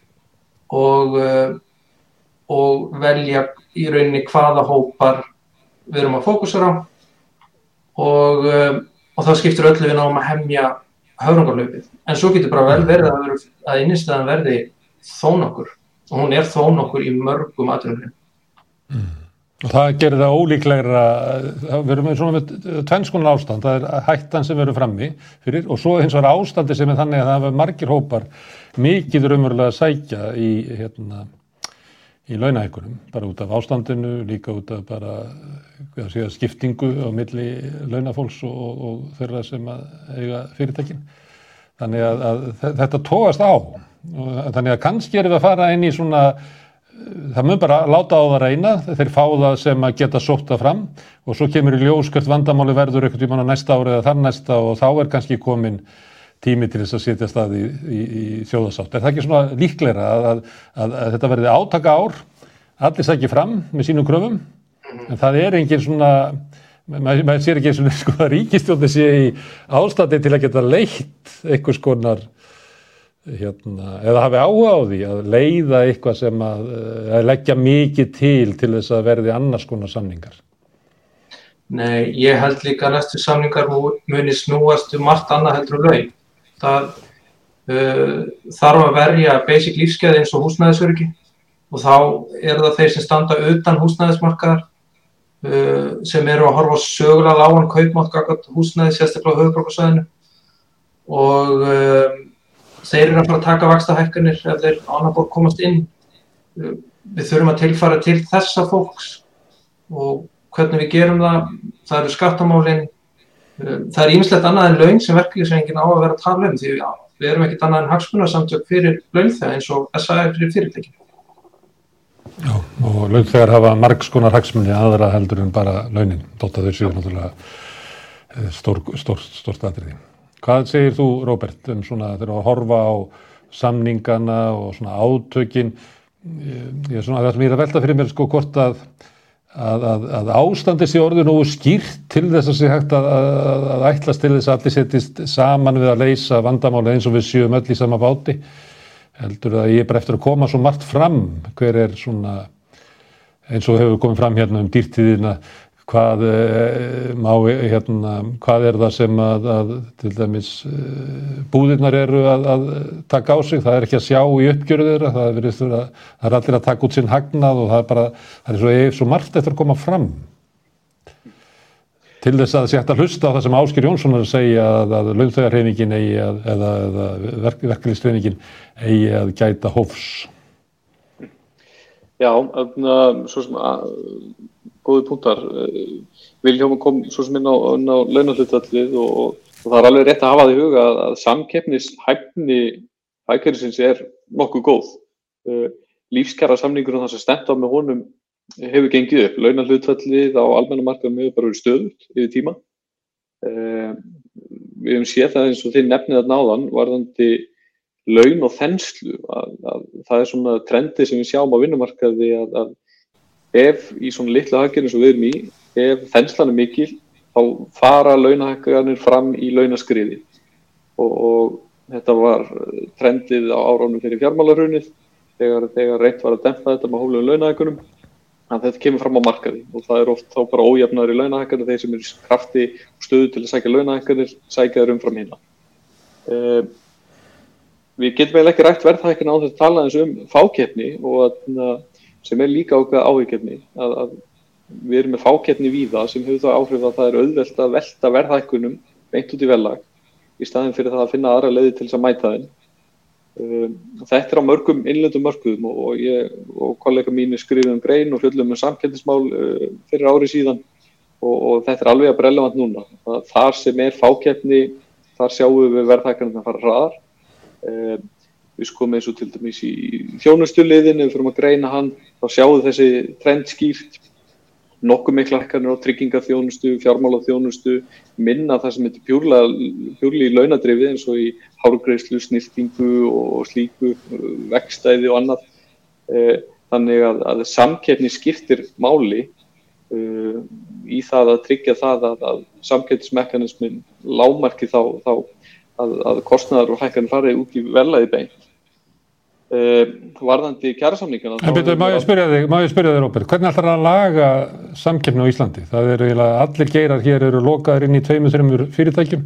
og, uh, og velja í rauninni hvaða hópar við erum að fókusera á og, uh, og það skiptir öllu við náum að hemja höfrangarlaupið. En svo getur bara vel verið að, vera, að innistæðan verði þón okkur og hún er þón okkur í mörgum aðrunum. Mm. Það gerir það ólíklegra, við erum svona með tvennskonar ástand, það er hættan sem verður frammi fyrir og svo eins og er ástandi sem er þannig að það er margir hópar mikið raunverulega að sækja í, hérna, í launahækunum, bara út af ástandinu, líka út af bara segja, skiptingu á milli launafólks og, og þeirra sem eiga fyrirtækin. þannig að, að þetta tóast á þannig að kannski erum við að fara inn í svona það mun bara láta á það reyna þeir fá það sem að geta sóta fram og svo kemur í ljós hvert vandamáli verður eitthvað tíma á næsta ári eða þar næsta og þá er kannski komin tími til þess að setja staði í, í, í þjóðasátt. Er það ekki svona líkleira að, að, að, að þetta verði átaka ár, allir sækir fram með sínum kröfum, en það er engin svona, maður mað sér ekki eins og sko ríkistjóðni sé í ástandi til að geta leitt eitthvað skonar, hérna, eða hafi áhuga á því að leiða eitthvað sem að, að leggja mikið til til þess að verði annars konar samningar. Nei, ég held líka næstu samningar muni snúast um margt annað heldur um laun það uh, þarf að verja basic lífskeið eins og húsnæðisöryggi og þá er það þeir sem standa utan húsnæðismarkaðar uh, sem eru að horfa sögulega lágan kaupmátt húsnæði sérstaklega á höfuborgarsvæðinu og um, þeir eru að fara að taka vaksta hækkanir ef þeir ánabor komast inn uh, við þurfum að tilfara til þessa fólks og hvernig við gerum það það eru skattamálinn Um, það er ímislegt annað en laun sem verkefliðsrengin á að vera að tala um því já, við erum ekkert annað en hagsmunarsamtök fyrir launþegar eins og SA er fyrir fyrirtækjum. Já, og launþegar hafa margskonar hagsmunni aðra heldur en bara launin, þótt að þau séu náttúrulega eh, stór, stór, stórt aðriði. Hvað segir þú, Róbert, um svona þegar að horfa á samningana og svona átökin, ég er svona það sem ég er að velta fyrir mér sko hvort að að, að, að ástandi sé orðið nógu skýrt til þess að sé hægt að, að ætlast til þess að allir setjist saman við að leysa vandamáli eins og við sjöum öll í sama báti. Heldur að ég er bara eftir að koma svo margt fram. Hver er svona eins og hefur komið fram hérna um dýrtíðina hvað, eh, má, hérna, hvað er það sem að, að til dæmis eh, búðirnar eru að, að taka á sig, það er ekki að sjá í uppgjörðu þeirra, það, það er allir að taka út sinn hagnað og það er bara, það er svo, svo margt eftir að koma fram. Til þess að það sé hægt að hlusta á það sem Áskir Jónsson er að segja að, að að, eða, verk, verkefnisrefingin eigi að gæta hófs. Já, svo sem að góði punktar. Eh, Viljóma kom svo sem inn á, á launallutallið og, og það er alveg rétt að hafa það í huga að, að samkeppnishæfni hækjærisins er nokkuð góð. Eh, lífskjara samningur og það sem stend á með honum hefur gengið upp. Launallutallið á almennamarkaðum hefur bara verið stöðut yfir tíma. Eh, við hefum séð það eins og þið nefnið að náðan varðandi laun og þenslu. Að, að, það er svona trendi sem við sjáum á vinnumarkaði að, að ef í svona litlu haggjörnum sem við erum í, ef þenslan er mikil, þá fara launahækkanir fram í launaskriði og, og þetta var trendið á áránum fyrir fjármálarhrunnið þegar, þegar reynt var að dempa þetta með hóflugum launahækkunum en þetta kemur fram á markaði og það er oft þá bara ójafnar í launahækkanir þeir sem er krafti stöðu til að sækja launahækkanir sækja þeir umfram hérna. Uh, við getum eiginlega ekki rætt verðhækkan á þetta að tala eins um fákeppni og að sem er líka ákveða áhyggjefni að, að við erum með fákeppni víða sem hefur þá áhrif að það er auðvelt að velta verðhækkunum beint út í velag í staðin fyrir það að finna aðra leiði til þess að mæta þeim. Um, þetta er á mörgum innlöndum mörgum og, og ég og kollega mínu skrifum um grein og fjöldum um samkendismál uh, fyrir ári síðan og, og þetta er alveg að brellevant núna. Það, þar sem er fákeppni, þar sjáum við verðhækkunum að fara hraðar. Um, við skoðum eins og til dæmis í þjónustuliðin, ef við fyrir að greina hann, þá sjáum þessi trend skýrt, nokkuð mikla hækkanir á tryggingaþjónustu, fjármálaþjónustu, minna það sem heitir pjúrlega í launadrifi eins og í hárgreifslu, sniltingu og slíku, vekstæði og annað. Eh, þannig að, að samkeppni skiptir máli uh, í það að tryggja það að, að samkeppnismekanismin lámarki þá, þá að, að kostnæðar og hækkanir farið út í velaði beint. Uh, varðandi kjærasamningana En betur, má ég spyrja þig, Róbert? Hvernig ætlar það að laga samkeppni á Íslandi? Það eru allir geirar hér eru lokaðir inn í tveimur, þreimur fyrirtækjum.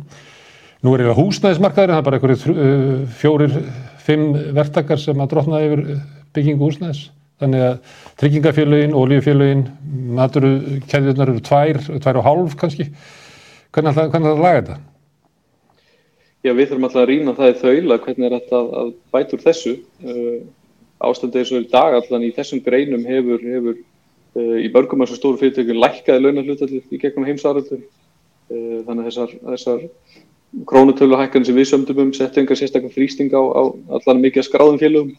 Nú er eiginlega húsnæðismarkaður það er bara einhverju uh, fjórir fimm verktakar sem að drotna yfir byggingu húsnæðis. Þannig að tryggingafélögin, ólíufélögin maturkeðjurnar eru tvær tvær og hálf kannski. Hvernig ætlar það að laga þetta? Já, við þurfum alltaf að rýna það í þaula hvernig er þetta að, að bæta úr þessu. Uh, ástandið eins og í dag allan í þessum greinum hefur, hefur uh, í börgum eins og stóru fyrirtökun lækkaði launahlutallir í gegnum heimsaröldur. Uh, þannig að þessar, þessar krónutöluhækkan sem við sömdum um settu engar sérstaklega frýsting á, á allan mikið skráðum félögum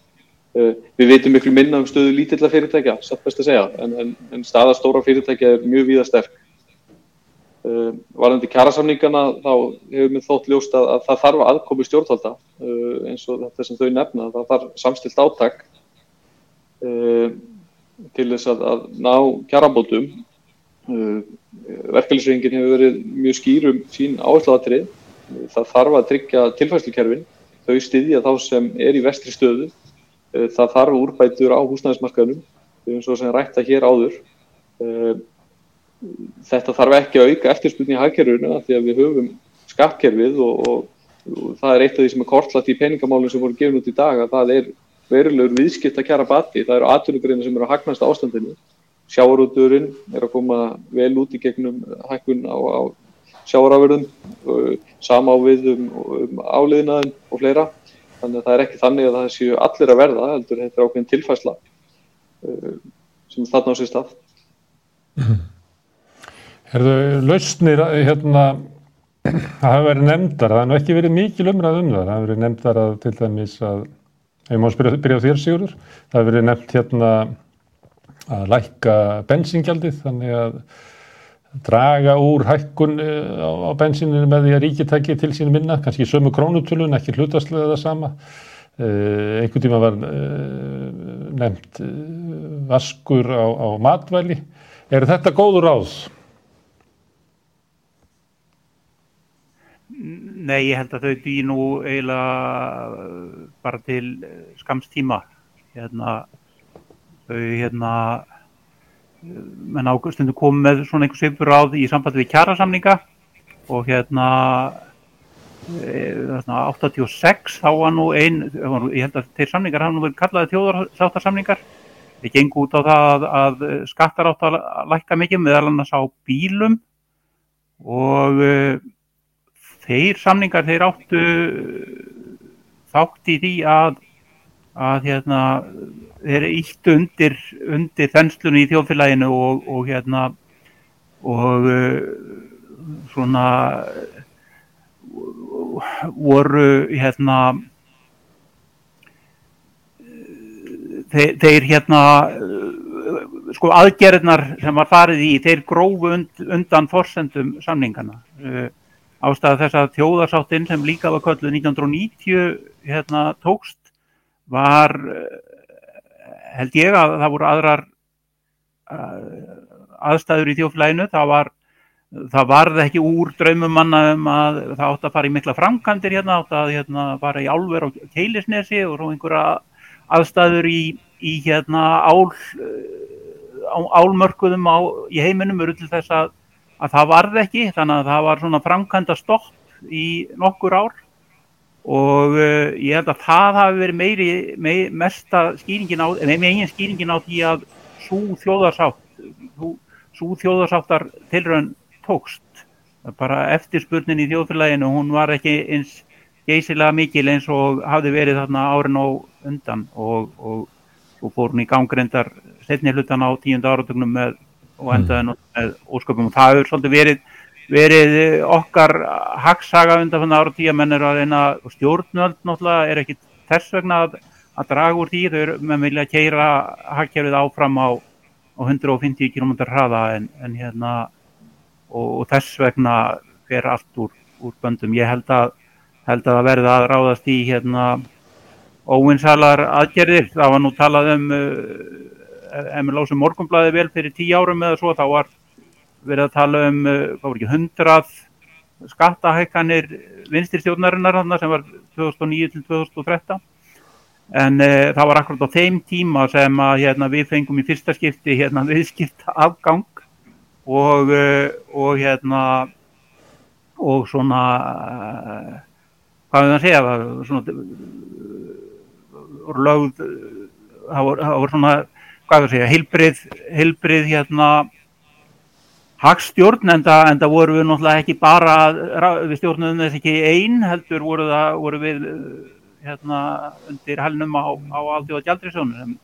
uh, við veitum miklu minna um stöðu lítilla fyrirtækja satt best að segja, en, en, en staða stóra fyrirtækja er mjög víða sterk uh, varðandi kjærasamningana þá hefur við þótt ljóst að, að það þarf aðkomi stjórnvalda uh, eins og þetta sem þau nefna það þarf samstilt áttak til þess að, að ná kjærabótum verkefælisreingin hefur verið mjög skýrum sín áhersluðatrið það þarf að tryggja tilfærslukerfin. Þau styðja þá sem er í vestri stöðu. Eh, það þarf úrbætur á húsnæðismarkaðunum eins og sem rætta hér áður. Eh, þetta þarf ekki að auka eftirspunni í hagkerfinu því að við höfum skattkerfið og, og, og það er eitt af því sem er kortlætt í peningamálum sem voru gefin út í dag að það er verulegur viðskipt að kjara bati, það eru atvinnugreina sem eru að hagnast ástandinu sjáarúturinn er að koma vel út í gegnum hækkun á, á sjáarafurðum, sama ávið um, um áliðinaðin og fleira. Þannig að það er ekki þannig að það séu allir að verða, heldur þetta er ákveðin tilfæsla uh, sem þarna á sér stað. Herðu, lausnir, hérna, það hafa verið nefndar, það hefur ekki verið mikil umræð um það, það hefur verið nefndar að til dæmis að, ef maður spyrja, byrja á þér Sigurður, það hefur verið nefnd hérna að lækka bensingjaldið, þannig að draga úr hækkun eh, á, bensininu með því að ríki tekja til sínu minna, kannski sömu krónutulun, ekki hlutaslega það sama. Uh, einhvern tíma var uh, nefnt uh, vaskur á, á matvæli. Er þetta góður ráð? Nei, ég held að þau dýr nú eiginlega bara til skamstíma. Hérna, þau hérna menn águstundu kom með svona einhvers yfir ráð í samband við kjærasamninga og hérna e, 86 þá var nú einn, ég held að þeir samningar hafa nú verið kallaði þjóðarsáttarsamningar þeir gengur út á það að, skattar átt að lækka mikið meðal annars á bílum og þeir samningar þeir áttu þátt í því að að hérna þeir ítt undir, undir þenslunni í þjóðfélaginu og, og hérna og uh, svona voru hérna þeir, þeir hérna sko aðgerðnar sem var farið í þeir grófu und, undan forsendum samningana uh, ástæða þess að þjóðarsáttinn sem líka var kölluð 1990 hérna tókst var held ég að það voru aðrar aðstæður í þjóflæginu, það var það varði ekki úr draumum manna um að það átt að fara í mikla framkantir hérna, átt að hérna, fara í álver og keilisnesi og einhverja aðstæður í, í hérna ál álmörkuðum á, í heiminum eru til þess að, að það varði ekki, þannig að það var svona framkanta stopp í nokkur ár. Og uh, ég held að það hafi verið meiri, meiri mesta skýringin á, eða megin skýringin á því að svo þjóðarsátt svo þjóðarsáttar tilrönd tókst. Bara eftirspurnin í þjóðfélaginu hún var ekki eins geysilega mikil eins og hafði verið þarna árin og undan. Og, og, og fór hún í gangrendar setni hlutan á tíunda áratögnum með og endaði mm. með ósköpum og það hefur svolítið verið verið okkar hagsaga undan þannig ára tíu að menn eru að reyna stjórnöld náttúrulega er ekki þess vegna að, að draga úr því þau eru með vilja að keira hagkerfið áfram á, á 150 km hraða en, en hérna og, og þess vegna fer allt úr, úr böndum. Ég held að held að það verði að ráðast í hérna óvinsalar aðgerðir. Það var nú talað um uh, Emil Lásum Morgonblæði vel fyrir tíu árum eða svo þá var verið að tala um, uh, hvað voru ekki, hundrað skattahækkanir vinstirstjórnarinnar sem var 2009 til 2013 en uh, það var akkurat á þeim tíma sem að hérna, við fengum í fyrsta skipti hérna, viðskipta afgang og, uh, og hérna og svona hvað er það að segja það svona lögð það voru svona hvað að segja heilbrið, heilbrið hérna hagstjórn en það voru við náttúrulega ekki bara við stjórnum þess ekki einn heldur voru, það, voru við hérna, undir helnum á, á aldjóða gjaldriðsónu sem,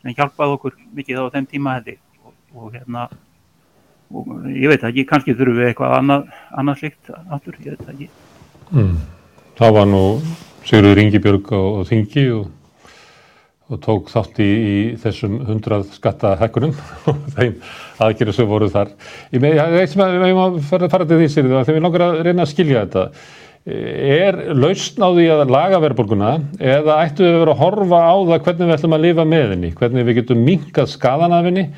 sem hjálpaði okkur mikið á þeim tíma heldur og, og hérna og ég veit ekki, kannski þurfum við eitthvað annað, annað slikt aftur, ég veit ekki Mm. Það var nú Sigurður Ingibjörg á, á Þingi og, og tók þátt í, í þessum hundrað skattahekkunum og þeim aðgerið sem voru þar. Ég ég veit sem að við máum fara, fara til því Sigurður þegar við langar að reyna að skilja þetta. Er lausn á því að laga verðbólguna eða ættu við að vera að horfa á það hvernig við ætlum að lifa með henni, hvernig við getum minkað skadan af henni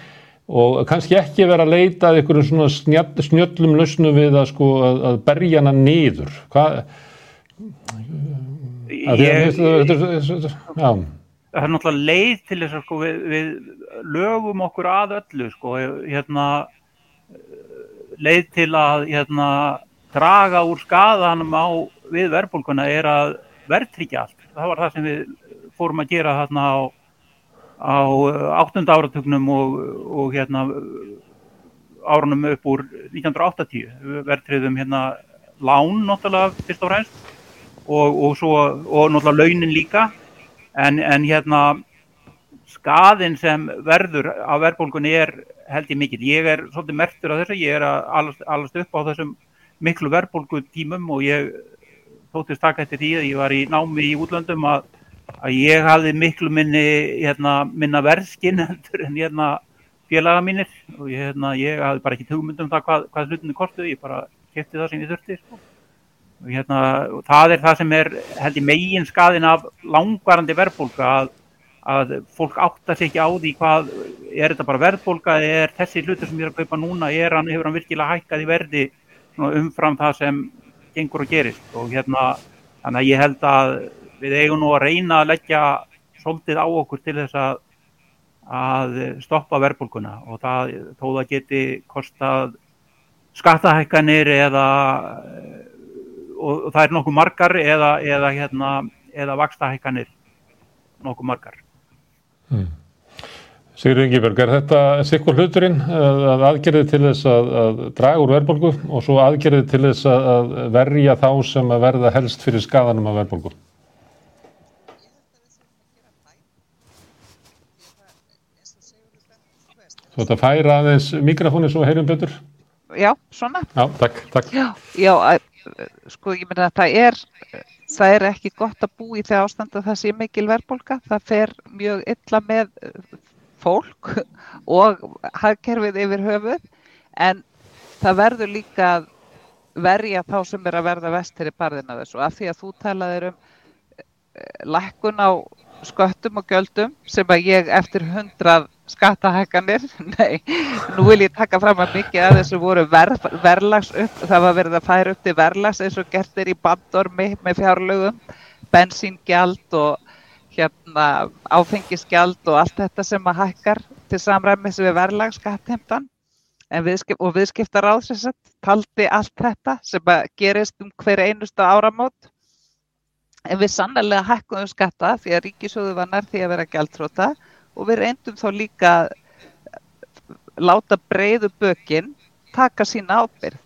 og kannski ekki vera að leita að einhverjum svona snjall, snjöllum lausnum við að, sko, að, að berja hana niður. Hvað? Ég, það er náttúrulega leið til þess að sko, við, við lögum okkur að öllu sko, hérna, leið til að hérna, draga úr skadanum á við verðbólkuna er að verðtryggja allt. Það var það sem við fórum að gera þarna á, á áttunda áratugnum og, og hérna, árunum upp úr 1980. Við verðtryggðum hérna lán náttúrulega fyrst og fremst og, og, svo, og náttúrulega launin líka en, en hérna skaðin sem verður á verðbólkunni er held ég mikil. Ég er svolítið mertur af þessu, ég er að alast, alast upp á þessum miklu verðbólgu tímum og ég þóttist taka eftir því að ég var í námi í útlöndum að, að ég hafði miklu minni hérna, minna verðskinn en hérna, félaga mínir og ég, hérna, ég hafði bara ekki hugmyndum það hvað, hvað hlutinni kostuði, ég bara kæfti það sem ég þurfti sko. Hérna, það er það sem er held ég megin skaðin af langvarandi verðbólga að, að fólk átta sig ekki á því hvað er þetta bara verðbólga, er þessi hlutur sem ég er að kaupa núna, er hann, hefur hann virkilega hækkað í verði umfram það sem gengur og gerist? Og hérna þannig að ég held að við eigum nú að reyna að leggja svolítið á okkur til þess að, að stoppa verbulguna og það þó það geti kostað skattahækkanir eða og, og það er nokkuð margar eða, eða, hérna, eða vakstahækkanir nokkuð margar. Hmm. Sigur Ingeberg, er þetta sikkur hluturinn að aðgerði til þess að, að draga úr verðbólgu og svo aðgerði til þess að verja þá sem að verða helst fyrir skadanum af verðbólgu? Svo þetta færa aðeins mikrofónu svo heyrum betur? Já, svona. Já, takk, takk. Já, já sko ég meina að það er, það er ekki gott að bú í þegar ástand að það sé mikil verðbólga. Það fer mjög illa með fólk og hagkerfið yfir höfuð en það verður líka að verja þá sem er að verða vestir í barðina þessu af því að þú talaðir um eh, lækkun á sköttum og göldum sem að ég eftir hundrað skattahækkanir, nei, nú vil ég taka fram að mikið að þessu voru ver, verlags upp, það var verið að færa upp til verlags eins og gertir í bandormi með fjárlögum, bensíngjald og hérna áfengisgjald og allt þetta sem að hækkar til samræmis við verðlagsskattheimtan. Viðskip, og viðskiptar áðsessat taldi allt þetta sem að gerist um hver einustu áramót. En við sannlega hækkum skatta því að ríkisjóðu var nær því að vera gæltróta og við reyndum þá líka láta breyðu bökin taka sína ábyrð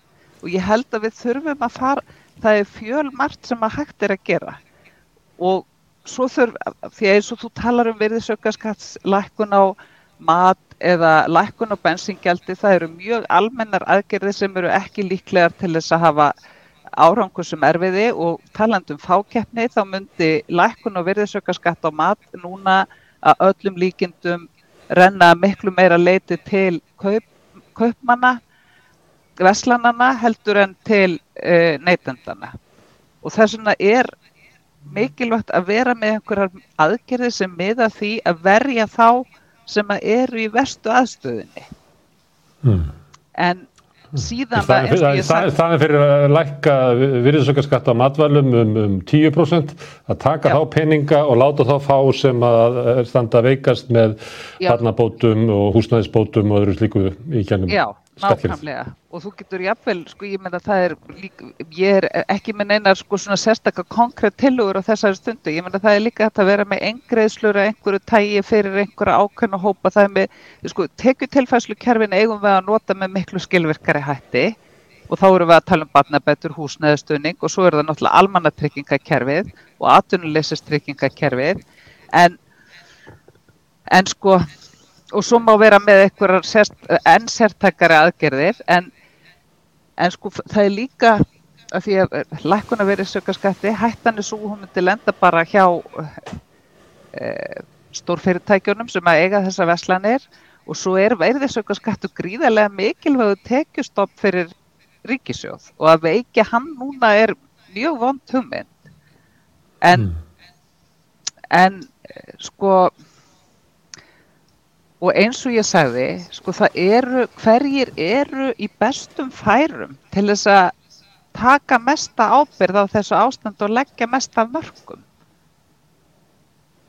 og ég held að við þurfum að fara það er fjölmart sem að hægt er að gera. Og svo þurf, því að eins og þú talar um virðisaukaskattslækkun á mat eða lækkun á bensingjaldi, það eru mjög almennar aðgerði sem eru ekki líklegar til þess að hafa árangur sem erfiði og talandum fákeppni þá myndi lækkun og virðisaukaskatt á mat núna að öllum líkindum renna miklu meira leiti til kaup, kaupmanna veslanana heldur en til uh, neytendana og þess vegna er mikilvægt að vera með einhverjar aðgerði sem miða því að verja þá sem að eru í vestu aðstöðinni hmm. en síðan það, það, það, það er fyrir að lækka virðisökkarskatt á matvælum um, um 10% að taka Já. þá peninga og láta þá fá sem að standa veikast með barnabótum og húsnæðisbótum og öðru slíku í kennum Já, nákvæmlega. Og þú getur jáfnvel, sko ég menna það er líka, ég er ekki með neinar sko svona sérstakka konkrétt tilugur á þessari stundu, ég menna það er líka hægt að vera með engreðslur að einhverju tægi fyrir einhverja ákveðna hópa, það er með sko tekjutilfæslu kerfin eigum við að nota með miklu skilvirkari hætti. Og þá eru við að tala um barnabætur, húsnæðustunning og svo er það náttúrulega almannatryggingakerfið og atvinnulegsistryggingakerfið en en sko og svo má vera með einhverjar sért, enn sértakari aðgerðir en, en sko það er líka að því að lækkuna verið sökarskatti, hættan er svo hún myndi lenda bara hjá e, stórfyrirtækjunum sem að eiga þessa veslanir og svo er verðisaukarskattu gríðarlega mikilvægu tekjustopp fyrir ríkisjóð og að veikja hann núna er mjög vond hugmynd. En, mm. en sko og eins og ég sagði, sko það eru, hverjir eru í bestum færum til þess að taka mesta ábyrð á þessu ástand og leggja mesta mörgum.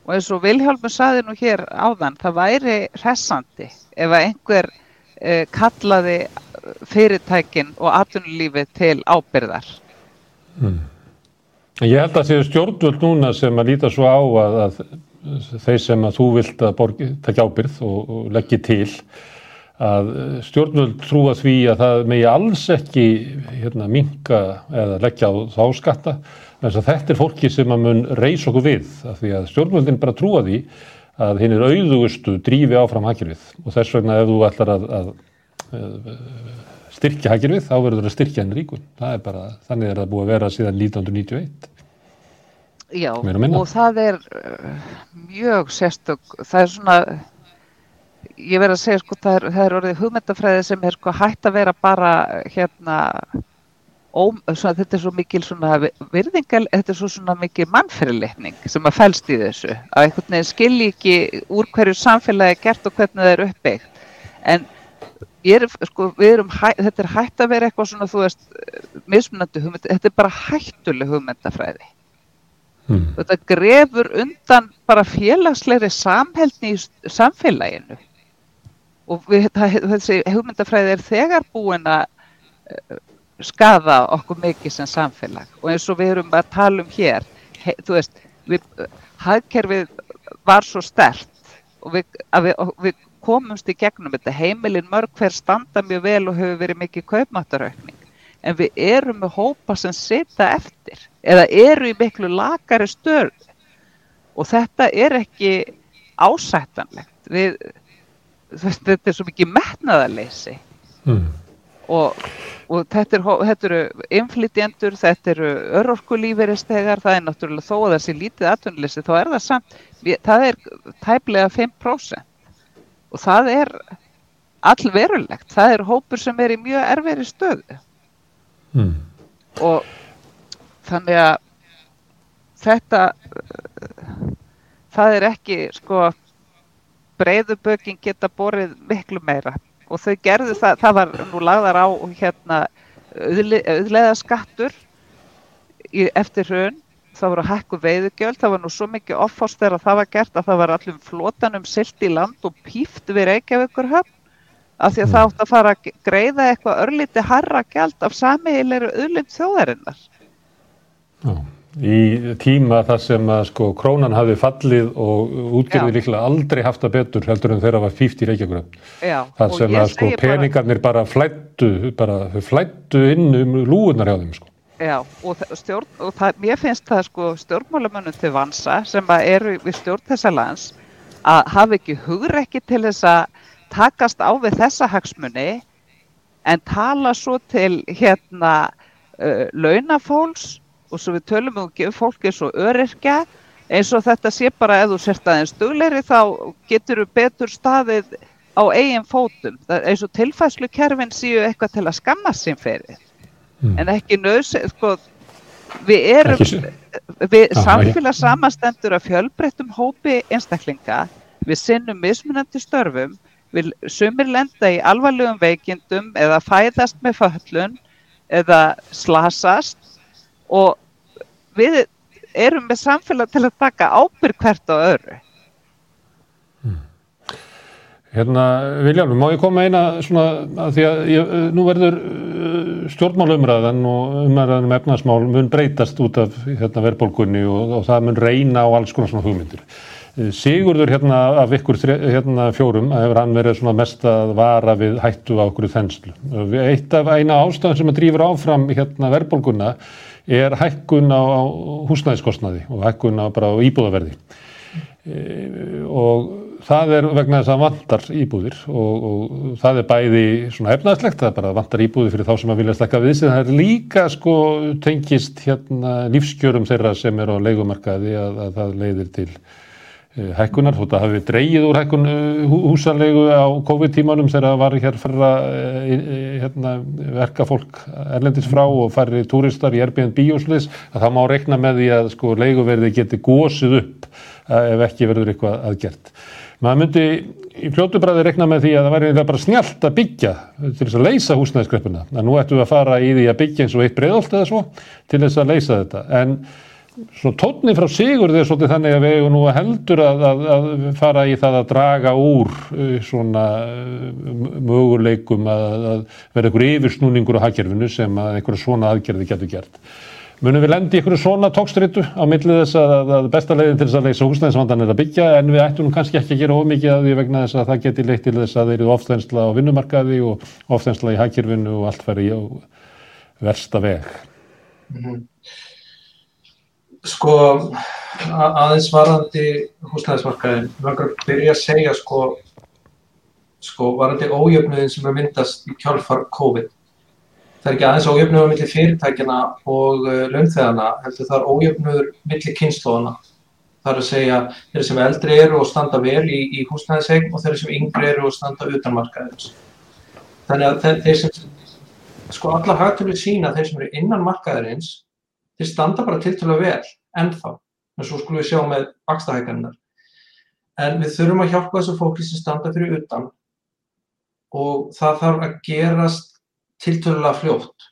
Og eins og Vilhjálfur saði nú hér áðan, það væri hressandi ef að einhver eh, kallaði fyrirtækin og atvinnulífið til ábyrðar. Mm. Ég held að það séu stjórnvöld núna sem að líta svo á að, að þeir sem að þú vilt að borgi, takja ábyrð og, og leggja til að stjórnvöld trúa því að það megi alls ekki hérna, minka eða leggja á þá skatta en þetta er fólki sem að mun reys okkur við af því að stjórnvöldin bara trúa því að hinn er auðugustu drífi áfram hakirvið og þess vegna ef þú ætlar að, að, að styrkja hakirvið þá verður það að styrkja henni ríkun. Það er bara, þannig er það búið að vera síðan 1991. Já, og það er uh, mjög sérstök, það er svona, ég verð að segja sko, það er, það er orðið hugmyndafræði sem er sko hægt að vera bara hérna, ó, svona, þetta er svo mikil svona virðingal, þetta er svo svona mikil mannfyrirleikning sem að fælst í þessu, að einhvern veginn skilji ekki úr hverju samfélagi er gert og hvernig það er uppbyggt, en er, sko, erum, þetta er hægt að vera eitthvað svona, þú veist, mismunandi hugmynd, þetta er bara hættuleg hugmyndafræði Mm. Þetta grefur undan bara félagslegri samhælni í samfélaginu. Og við, það, þessi hugmyndafræði er þegar búin að uh, skada okkur mikið sem samfélag. Og eins og við erum að tala um hér, he, þú veist, við, hagkerfið var svo stert og við, við, við komumst í gegnum þetta, heimilin mörg hver standa mjög vel og hefur verið mikið kaupmáttaraukning en við erum með hópa sem setja eftir eða eru í miklu lagari stöð og þetta er ekki ásættanlegt. Við, þetta er svo mikið metnaðarleysi. Mm. og, og þetta, er, þetta eru inflytjendur, þetta eru örorkulíferistegar, það er náttúrulega þó að þessi lítið atvinnuleysi, þá er það samt það er tæplega 5% og það er allverulegt, það er hópur sem er í mjög erferi stöðu mm. og þannig að þetta það er ekki sko breyðubökin geta borið miklu meira. Og þau gerðu það, það var nú lagðar á hérna auðlega skattur í, eftir hrun. Það voru hækku veiðugjöld, það var nú svo mikið offást þegar það var gert að það var allum flotanum silt í land og píft við Reykjavíkur höfn af því að mm. það átt að fara að greiða eitthvað örlíti harra gæld af samiðilegur auðlind þjóðarinnar. Já, í tíma þar sem að sko krónan hafi fallið og útgerði líklega aldrei haft það betur heldur en þeirra var fíft í Reykjavík. Þar sem að sko peningarnir bara, bara flættu, bara flættu inn um lúunar hjá þeim sko. Já, og, stjórn, og það, mér finnst það sko stjórnmálamönnum til vansa sem eru við stjórn þessa lands að hafa ekki hugrekki til þess að takast á við þessa hagsmunni en tala svo til hérna uh, launafólks og svo við tölum um að fólk er svo öryrkja. Eins og þetta sé bara ef þú sért aðeins dugleiri þá getur þú betur staðið á eigin fótum. Eins og tilfæslukerfin séu eitthvað til að skamma sín fyrir. Mm. en ekki nöðs sko, við erum við samfélags samastendur af fjölbreyttum hópi einstaklinga. Við sinnum mismunandi störfum vil sumir lenda í alvarlegum veikindum eða fæðast með föllun eða slasast og við erum með samfélag til að taka ábyrg hvert á öru. Hmm. Hérna, Viljálfur, má ég koma eina svona, að því að ég, nú verður uh, stjórnmálumræðan og umræðan um efnarsmál mun breytast út af hérna, verðbólkunni og, og það mun reyna á alls konar svona hugmyndir. Sigurður hérna af ykkur hérna fjórum hefur hann verið mest að vara við hættu á okkur þenslu. Eitt af eina ástæðan sem að drýfur áfram hérna verðbólguna er hækkun á, húsnæðiskostnaði og hækkun á á íbúðaverði. E, og það er vegna þess að vantar íbúðir og, og það er bæði svona efnaðslegt, það er bara vantar íbúðir fyrir þá sem að vilja slekka við sig, það er líka sko tengist hérna lífskjörum þeirra sem er á leikumarkaði að, að það leiðir til hækkunar, þú veist að hafi dreyið úr hækkun uh, húsalegu á COVID-tímanum þegar það var hér fyrra uh, hérna, verka fólk erlendis frá og færri túristar í Airbnb og sliðis, að það má rekna með því að sko leiguverði geti gósið upp ef ekki verður eitthvað aðgert maður myndi í fljótubræði rekna með því að það væri bara snjált að byggja til þess að leysa húsnæðiskreppuna. Nú ættum við að fara í því að byggja eins og eitt breyðolt eða svo til þess að leysa þetta. En svona tónni frá sigur þegar svolítið þannig að við hefum nú heldur að, að, að fara í það að draga úr uh, svona uh, möguleikum að, að vera einhver yfirsnúningur á hagkerfinu sem að einhverja svona aðgerði getur gert. Munum við lendi ykkur svona tókstritu á millið þess að, besta leiðin til þess að leysa húsnæðisvandan er að byggja en við ættum kannski ekki að gera ómikið að því vegna þess að það geti leitt til þess að þeir eru ofþensla á vinnumarkaði og ofþensla í hækjörfinu og allt færi í versta veg. Mm -hmm. Sko aðeins varandi húsnæðismarkaðin, að byrja að segja sko, sko varandi ójöfnuðin sem er myndast í kjálfar COVID það er ekki aðeins ójöfnuður millir fyrirtækjana og uh, launþegana, heldur það er ójöfnuður millir kynnslóðana. Það er að segja þeir sem eldri eru og standa vel í, í húsnæðisegn og þeir sem yngri eru og standa utanmarkaðins. Þannig að þeir, þeir sem, sko allar hægturlega sína þeir sem eru innan markaðarins, þeir standa bara tiltalega vel, ennþá. En svo skulum við sjá með bakstahækarnar. En við þurfum að hjálpa þessu fólki sem standa fyrir utan og það þarf að gerast tiltölulega fljótt.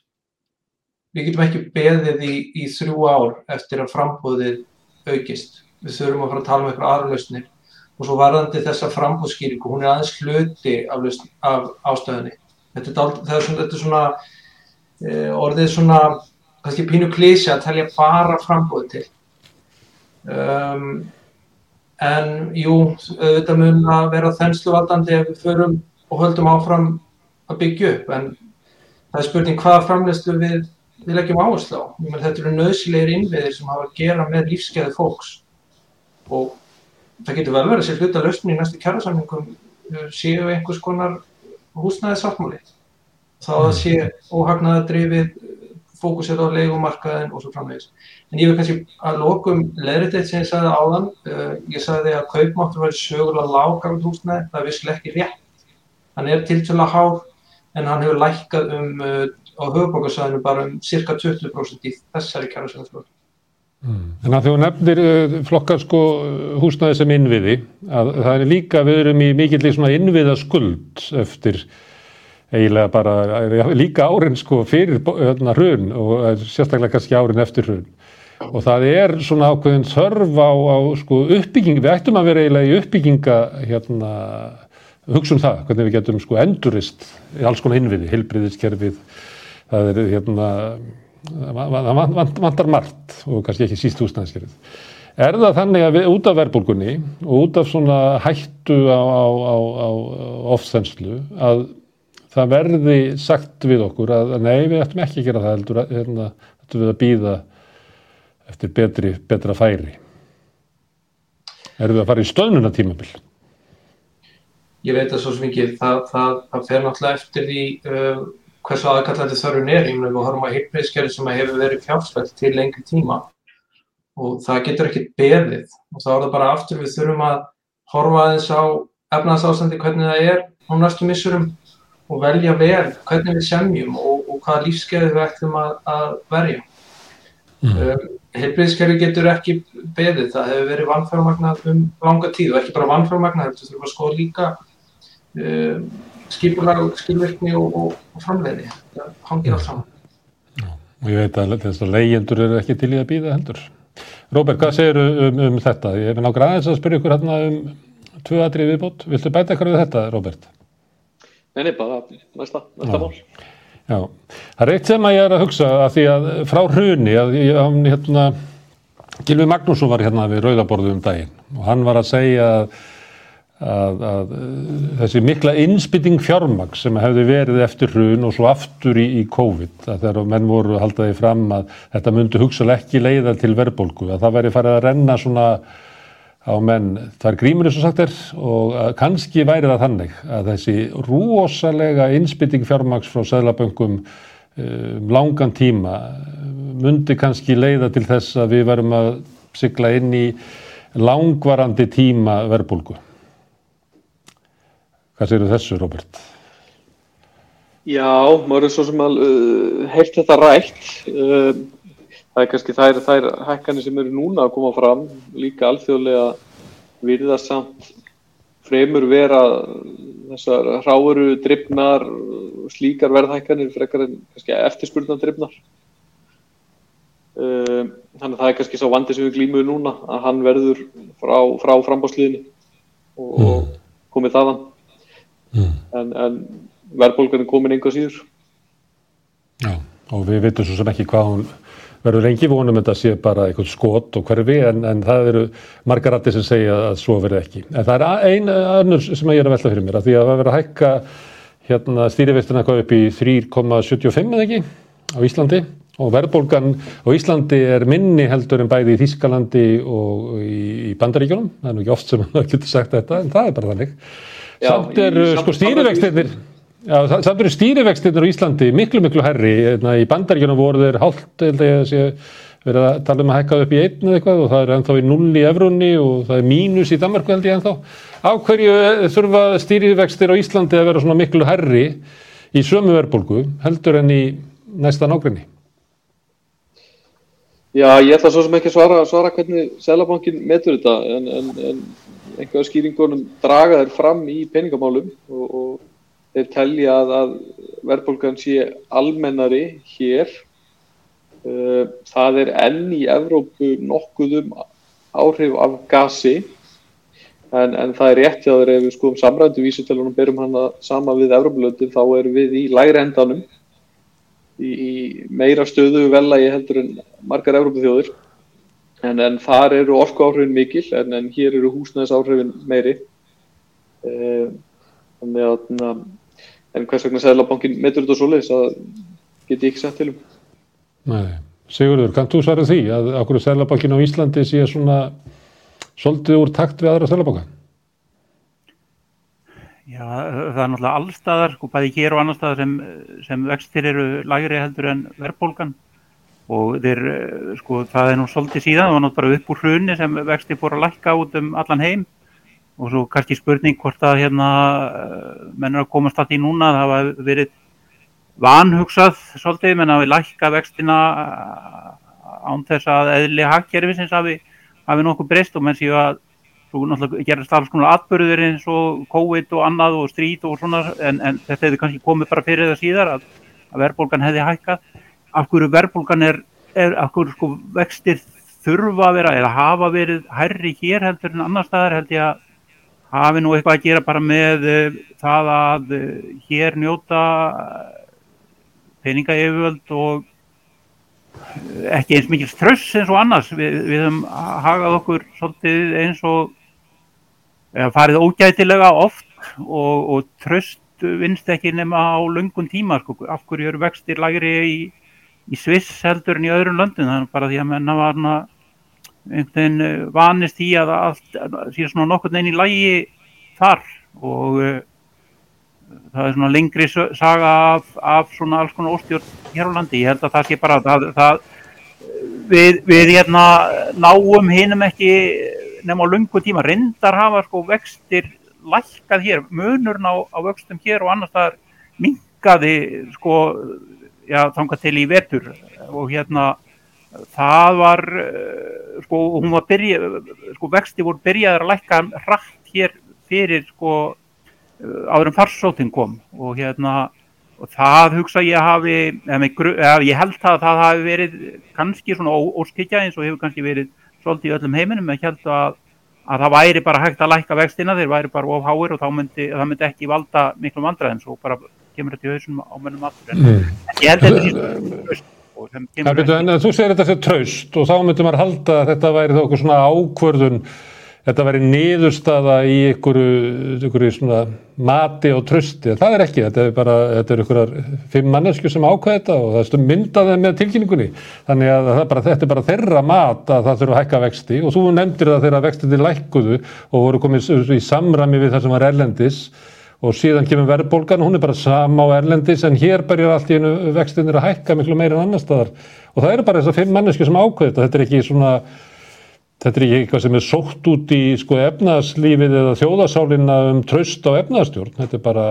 Við getum ekki beðið í, í þrjú ár eftir að frambóðið aukist. Við þurfum að fara að tala um eitthvað aðra lausnir og svo varðandi þessa frambóðskýringu, hún er aðeins hluti af, af ástöðinni. Þetta er, þetta er svona, þetta er svona e, orðið svona, kannski pínu klísi að telja bara frambóðið til. Um, en jú, auðvitað mun að vera þennslu ef við förum og höldum áfram að byggja upp, en það er spurning hvaða framlegslu við, við leggjum áherslu á. Menn, þetta eru nöðsilegir innviðir sem hafa að gera með lífskeiði fólks og það getur vel verið að sé hluta lausnin í næstu kjærasamningum uh, séu einhvers konar húsnæði sáttmáli. Þá að sé óhagnaða drifið, fókusir á leikumarkaðin og svo framvegis. En ég vil kannski að lokum leðrið eitt sem ég sagði áðan. Uh, ég sagði að kaupmáttur verið sögulega lágafn húsnæði, það er visslega ekki rétt. Hann er tiltvöla hár en hann hefur lækkað um uh, á höfubókarsæðinu bara um cirka 20% í þessari kjærasjónasflóð. Mm. En að þú nefnir uh, flokkar sko húsnaði sem innviði, að það er líka, við erum í mikill í svona innviða skuld eftir eiginlega bara líka árin sko fyrir hérna hrun og sérstaklega kannski árin eftir hrun. Og það er svona ákveðin þörf á, á sko uppbygging, við ættum að vera eiginlega í uppbygginga hérna hugsa um það, hvernig við getum sko endurist alls konar innviði, heilbriðiskerfið, það er hérna, það vantar margt og kannski ekki síst húsnæðiskerfið. Er það þannig að við út af verbulgunni og út af svona hættu á, á, á, á ofþenslu að það verði sagt við okkur að nei við ættum ekki að gera það heldur að hérna, ættum við að býða eftir betri, betra færi. Erum við að fara í stöðnunatímabill? ég veit að svo sem ekki, það, það, það fer náttúrulega eftir því uh, hversu aðkallandi þörfun er, ég meina við horfum að heilbreyðskerri sem hefur verið fjárfælt til lengri tíma og það getur ekkert beðið og þá er það bara aftur við þurfum að horfa aðeins á efnarsástandi hvernig það er á næstu missurum og velja vel hvernig við semjum og, og hvaða lífskeiði við ætlum að, að verja. Mm. Um, Heilbreyðskerfi getur ekki beðið, það hefur verið vannfjármagnað um langa tíð og ekki bara vannfjármagnað, þetta þurfum að skoða líka uh, skipulag, skilvirkni og, og, og framleiði. Það hangir allt saman. Já, og ég veit að þess að leyendur eru ekki til í að býða heldur. Róbert, hvað segir um, um þetta? Ég er nákvæmlega aðeins að spyrja ykkur hérna um tvö aðrið viðbót. Viltu bæta eitthvað við þetta, Róbert? Nei, nei, bara næsta, næsta mál. Já, það er eitt sem að ég er að hugsa að því að frá hruni að ég, hérna, Gilvi Magnússon var hérna við Rauðaborðu um daginn og hann var að segja að að, að þessi mikla innspytting fjármagn sem hefði verið eftir hrun og svo aftur í, í COVID að þegar menn voru haldaði fram að þetta myndi hugsalega ekki leiða til verðbólgu að það væri farið að renna svona á menn þar grímur eins og sagt er og kannski væri það þannig að þessi rosalega innspytting fjármaks frá Sæðlaböngum um langan tíma myndi kannski leiða til þess að við verum að sigla inn í langvarandi tíma verbulgu. Hvað séu þessu, Robert? Já, maður er svo sem að uh, heilt þetta rætt. Uh, það er kannski þær, þær hækkanir sem eru núna að koma fram, líka alþjóðlega virðast samt fremur vera þessar ráuru drifnar, slíkar verðhækkanir frekar en eftirspurnar drifnar. Um, þannig að það er kannski svo vandi sem við glýmuðu núna að hann verður frá, frá frambásliðinu og, mm. komið þaðan mm. en, en verðbólgan er komin einhvað síður Já, og við veitum svo sem ekki hvað hún verður lengi vonum þetta sé bara eitthvað skot og hverfi en, en það eru margar rætti sem segja að svo verður ekki. En það er einu önnur sem ég er að velta fyrir mér að því að það verður að hækka hérna stýriveistina upp í 3,75 eða ekki á Íslandi. Og verðbólgan á Íslandi er minni heldur en bæði í Þískalandi og í Bandaríkjónum, það er nú ekki oft sem maður getur sagt þetta, en það er bara þannig. Já, samt er sko stýrivextinir, já, samt eru stýrivextinir á Íslandi miklu miklu herri, hérna, í Bandaríkjónum voru þeir hálft, held ég að sé, verið að tala um að hækka upp í einn eða eitthvað og það er ennþá í null í efrunni og það er mínus í Danmarku held ég ennþá. Á hverju þurfa stýrivextir á Íslandi að vera svona miklu herri í sömu verðbólgu heldur en í næsta nákvæmni? Já, ég ætla svo sem ekki að svara, svara hvernig Sælabankin metur þetta en, en, en einhverja skýringunum draga þeir fram í peningamálum og, og þeir telja að, að verðbólgan sé almennari hér. Það er enn í Evrópu nokkuðum áhrif af gasi en, en það er rétt þeir ef við skoðum samrændu vísutelunum berum hana sama við Evrópulöndin þá erum við í læri endanum í, í meira stöðu velagi heldur en margar Európa þjóður en, en þar eru orku áhrifin mikil en, en hér eru húsnæðis áhrifin meiri þannig að en hvers vegna Sæðlabankin metur þetta svo leiðis að geti ekki sett til um? Nei, Sigurður, kannt þú svara því að okkur Sæðlabankin á Íslandi sé svona svolítið úr takt við aðra Sæðlabanka? Já, það er náttúrulega allstaðar, sko, bæði hér og annar staðar sem, sem vextir eru lagri heldur en verðbólgan. Og þeir, sko, það er nú svolítið síðan, það var náttúrulega bara upp úr hrunni sem vextir fór að lækka út um allan heim og svo kannski spurning hvort að hérna mennur að komast að því núna, það hafa verið vanhugsað svolítið, menn að við lækka vextina án þess að eðli hagkerfisins hafi, hafi nokkuð breyst og menn séu að Svo náttúrulega gerast alls konar atbyrður eins og COVID og annað og strít og svona en, en þetta hefði kannski komið bara fyrir það síðar að, að verðbólgan hefði hækkað. Af hverju verðbólgan er, er af hverju sko vextir þurfa að vera eða hafa verið hærri hér heldur en annar staðar held ég að hafi nú eitthvað að gera bara með uh, það að uh, hér njóta peningaeyfjöld og ekki eins mikil ströss eins og annars við, við höfum hagað okkur svolítið eins og farið ógætilega oft og, og tröst vinst ekki nema á lungun tíma sko. af hverju eru vextir lagri í, í Sviss heldur en í öðrum löndum þannig bara því að menna var einhvern veginn eh, vanist í að allt sé svona nokkur neinn í lagi þar og uh, það er svona lengri saga af, af svona alls konar óstjórn hér á landi, ég held að það sé bara það, það, við, við hérna náum hinum ekki nefn á lungu tíma. Reyndar hafa sko vextir lækkað hér, munurn á, á vöxtum hér og annars það mingaði sko já þangað til í vetur. Og hérna það var eh, sko hún var byrja sko vexti voru byrjaðið að lækka hratt hér fyrir sko áður en farsóttin kom. Og hérna og það hugsa ég hafi ég held að það hafi verið kannski svona óskikja eins og hefur kannski verið svolítið í öllum heiminum. En ég held að, að það væri bara hægt að lækka vextina þeir væri bara ofháir og myndi, það myndi ekki valda miklu vandræðin svo bara kemur þetta í hausum á mönnum aftur. En mm. ég held að þetta sé en þú segir þetta sé traust og þá myndir maður halda að þetta væri þá okkur svona ákvörðun þetta veri niðurstaða í einhverju svona mati og trösti. Það er ekki, þetta er bara, þetta er einhverjar fimm mannesku sem ákveða þetta og það er myndaðið með tilkynningunni. Þannig að er bara, þetta er bara þeirra mat að það þurfa að hækka vexti og þú nefndir það þegar vextið er lækkuðu og voru komið í samrami við það sem var erlendis og síðan kemur verðbólgan, hún er bara sama á erlendis en hér börjar allt í einu vextinir að hækka miklu meira en annar staðar og það eru bara þessar fimm mannesku sem ákveða þetta, þetta er ekki svona Þetta er ekki eitthvað sem er sótt út í sko efnaðslífið eða þjóðasálinna um tröst á efnaðstjórn. Þetta er bara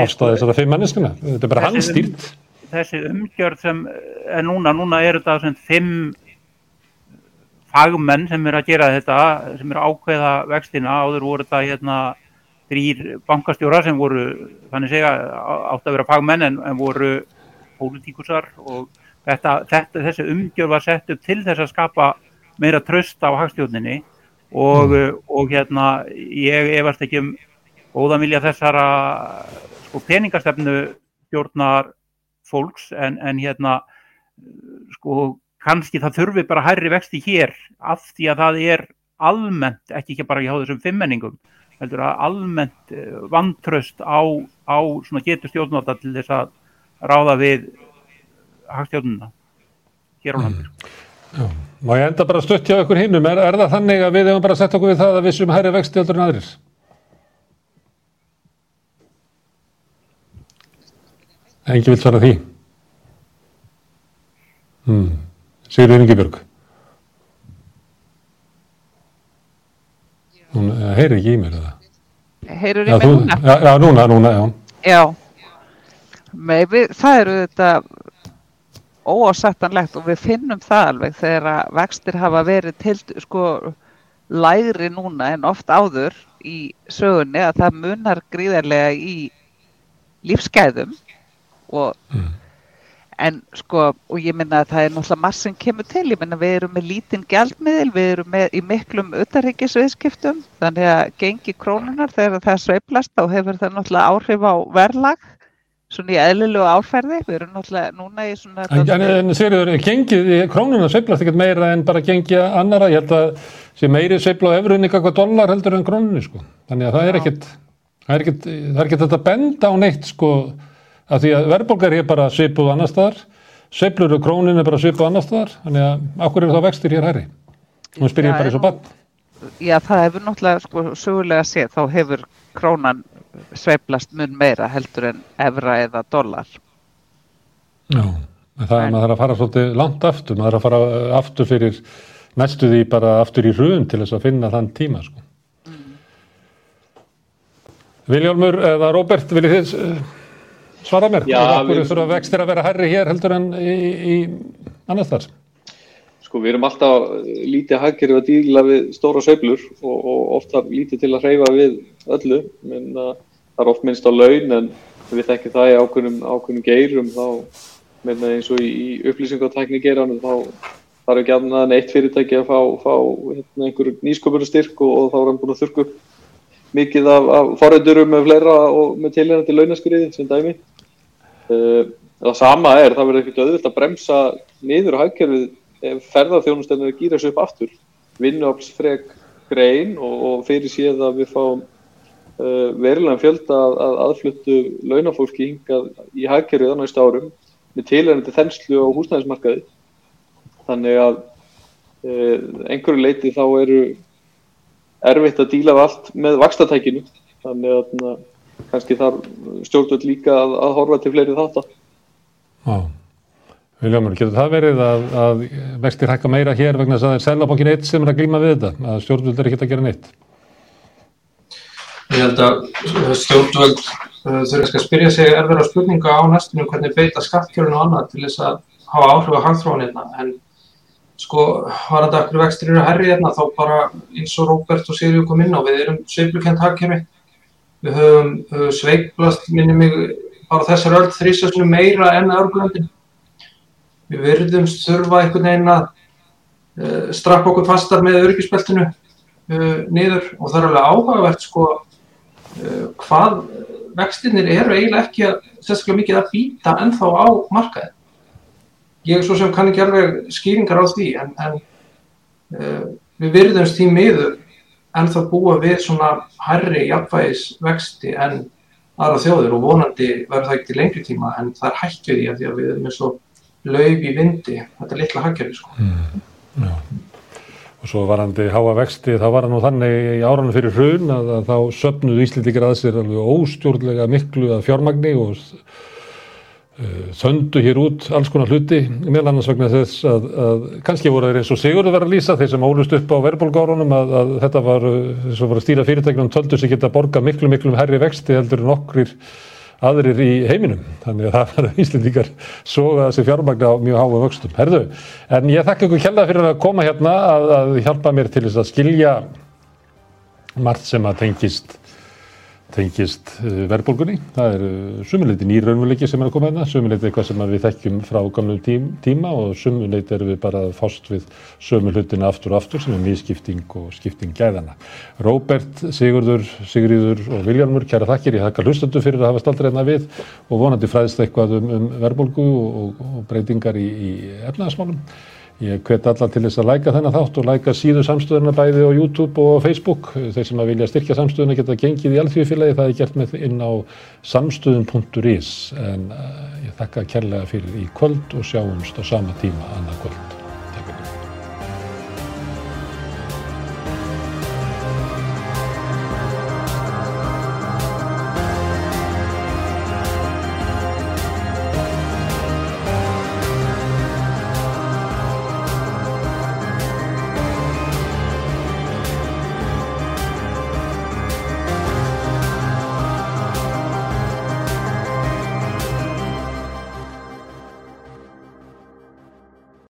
afstæðis að það fyrir manneskina. Þetta er bara hans stýrt. Þessi umgjörð sem er núna, núna er þetta sem fimm fagmenn sem er að gera þetta, sem er ákveða vextina. Áður voru þetta hérna þrýr bankastjóra sem voru, þannig segja, átt að vera fagmenn en, en voru pólitíkusar og þetta, þetta, þessi umgjörð var sett upp til þess að skapa meira tröst á hagstjóninni og, mm. og hérna ég efast ekki um óðan vilja þessara sko, peningastefnu stjórnar fólks en, en hérna sko kannski það þurfi bara hærri vexti hér af því að það er almennt, ekki ekki bara hjá þessum fimmenningum, heldur að almennt eh, vantröst á, á getur stjórnvalda til þess að ráða við hagstjórnuna hér á landur. Mm. Má ég enda bara stutt hjá ykkur hinnum, er, er það þannig að við hefum bara sett okkur við það að við sem hæri vexti öldur en aðrir? Engi vil svara því. Hmm. Sigurður Ingibjörg. Hún eh, heyri ekki í mér eða? Heyrur í mig núna? Já, já, núna, núna, já. Já, við, það eru þetta óásættanlegt og við finnum það alveg þegar vextir hafa verið til sko lægri núna en oft áður í sögunni að það munar gríðarlega í lífsgæðum og mm. En sko og ég minna að það er náttúrulega marg sem kemur til, ég minna við erum með lítinn gældmiðil, við erum með í miklum utarryggisviðskiptum þannig að gengi krónunar þegar það sveiplast þá hefur það náttúrulega áhrif á verðlag svona í eðlilegu áferði, við erum náttúrulega núna í svona... En, en, en Sigurður, gengið, krónuna sveiplast ekkert meira en bara gengið annara, ég held að sé meiri sveipla á efruðni eitthvað dólar heldur en krónunni sko, þannig að það er ekkert, það er ekkert, það er ekkert að því að verðbólgar er bara sveipuð annar staðar, sveiplur og krónin er bara sveipuð annar staðar, þannig að okkur eru þá vextir hér herri, nú spyr ég bara eins og bann. Já, það hefur náttúrulega sko sögulega séð, þá hefur krónan sveiplast mun meira heldur en evra eða dólar. Já, það er maður að fara svolítið langt aftur, maður að fara aftur fyrir næstu því bara aftur í hrun til þess að finna þann tíma sko. Mm. Viljálmur eða Róbert, viljið þið eh, svara mér? Já, við þurfum að vextir að vera herri hér heldur en í, í annars þar. Sko við erum alltaf lítið hagkerfið að díla við stóra söblur og, og ofta lítið til að hreyfa við öllu, menn að það er oft minnst á laun en við þekkjum það í ákveðnum, ákveðnum geirum þá menna eins og í, í upplýsingartækni geiranum þá þarf ekki annað en eitt fyrirtæki að fá, fá hérna, einhver nýsköpunarstyrk og, og þá er hann búin að þurku mikið af, af forrætturum með fleira og með tilhengandi launaskriði sem dæmi. Uh, það sama er, það verður ekkert auðvilt að bremsa niður á hagkerfið ef ferðarþjónustöfnir gýra sér upp aftur. Vinnuaflsfreg grein og, og fyrir síðan að við fáum uh, verulega fjölda að, að aðfluttu launafólki hingað í hagkerfið á næsta árum með tilhengandi þenslu á húsnæðismarkaði þannig að uh, einhverju leiti þá eru erfitt að díla allt með vakstatækinu þannig að na, kannski þar stjórnvöld líka að, að horfa til fleiri þáttar Já. Viljámur, getur það verið að, að vextir hækka meira hér vegna þess að það er selabokkin eitt sem er að glíma við þetta, að stjórnvöld er ekki að gera neitt? Ég held að stjórnvöld uh, þurfa að spyrja sig erfara spurninga á næstinu hvernig beita skattkjörun og annað til þess að hafa áhrif á hangþróun hérna en sko var þetta okkur vextir eru herri hérna þá bara eins og Róbert og Sigurður kom inn á við erum sveiplukent hagkerfi. Við höfum uh, sveiplast minni mig bara þessar öll þrýsastunum meira enn aðurglöndin við verðumst þurfa einhvern veginn að uh, straffa okkur fastar með öryggisbeltinu uh, niður. Og það er alveg áhugavert sko Eh, hvað vextinnir eru eiginlega ekki að, sérstaklega mikið að býta ennþá á markaði. Ég svo sem kann ekki alveg skýringar á því en, en uh, við virðumst því miður ennþá búa við svona herri jafnvægisvexti en aðra þjóður og vonandi verður það ekki til lengri tíma en það er hættið í að því að við erum eins og laug í vindi, þetta er litla hagkerfi sko. Mm, og svo varandi háa vexti, þá var það nú þannig í áranum fyrir hrun að, að þá söpnuðu Íslindikar að sér alveg óstjórnlega miklu að fjármagni og þöndu hér út alls konar hluti, meðal annars vegna þess að, að kannski voru þeir eins og Sigurður verið að lýsa, þeir sem ólust upp á verðbólgárunum að, að þetta var, þess að voru að stýra fyrirtæknum töldu sig geta að borga miklu miklu herri vexti heldur en okkur aðrir í heiminum. Þannig að það var Íslendingar soga þessi fjármagna á mjög háa vöxtum. Herðu, en ég þakka ykkur kjalla fyrir að koma hérna að, að hjálpa mér til þess að skilja margt sem að tengist tengist eh, verðbólgunni. Það er eh, sumuleiti nýraunveruleiki sem er að koma hérna, sumuleiti eitthvað sem við þekkjum frá gamlum tím, tíma og sumuleiti erum við bara fást við sömu hlutina aftur og aftur sem er nýskipting og skipting gæðana. Róbert, Sigurður, Sigriður og Viljarmur, kæra þakkir, ég þakkar hlustandu fyrir að hafa staldreina við og vonandi fræðist eitthvað um, um verðbólgu og, og breytingar í, í efnaðasmálum. Ég hvet allar til þess að læka þennan þátt og læka síðu samstöðuna bæði á YouTube og Facebook. Þeir sem að vilja styrkja samstöðuna geta gengið í alþjóðfélagi, það er gert með inn á samstöðun.is en uh, ég þakka kærlega fyrir í kvöld og sjáumst á sama tíma annað kvöld.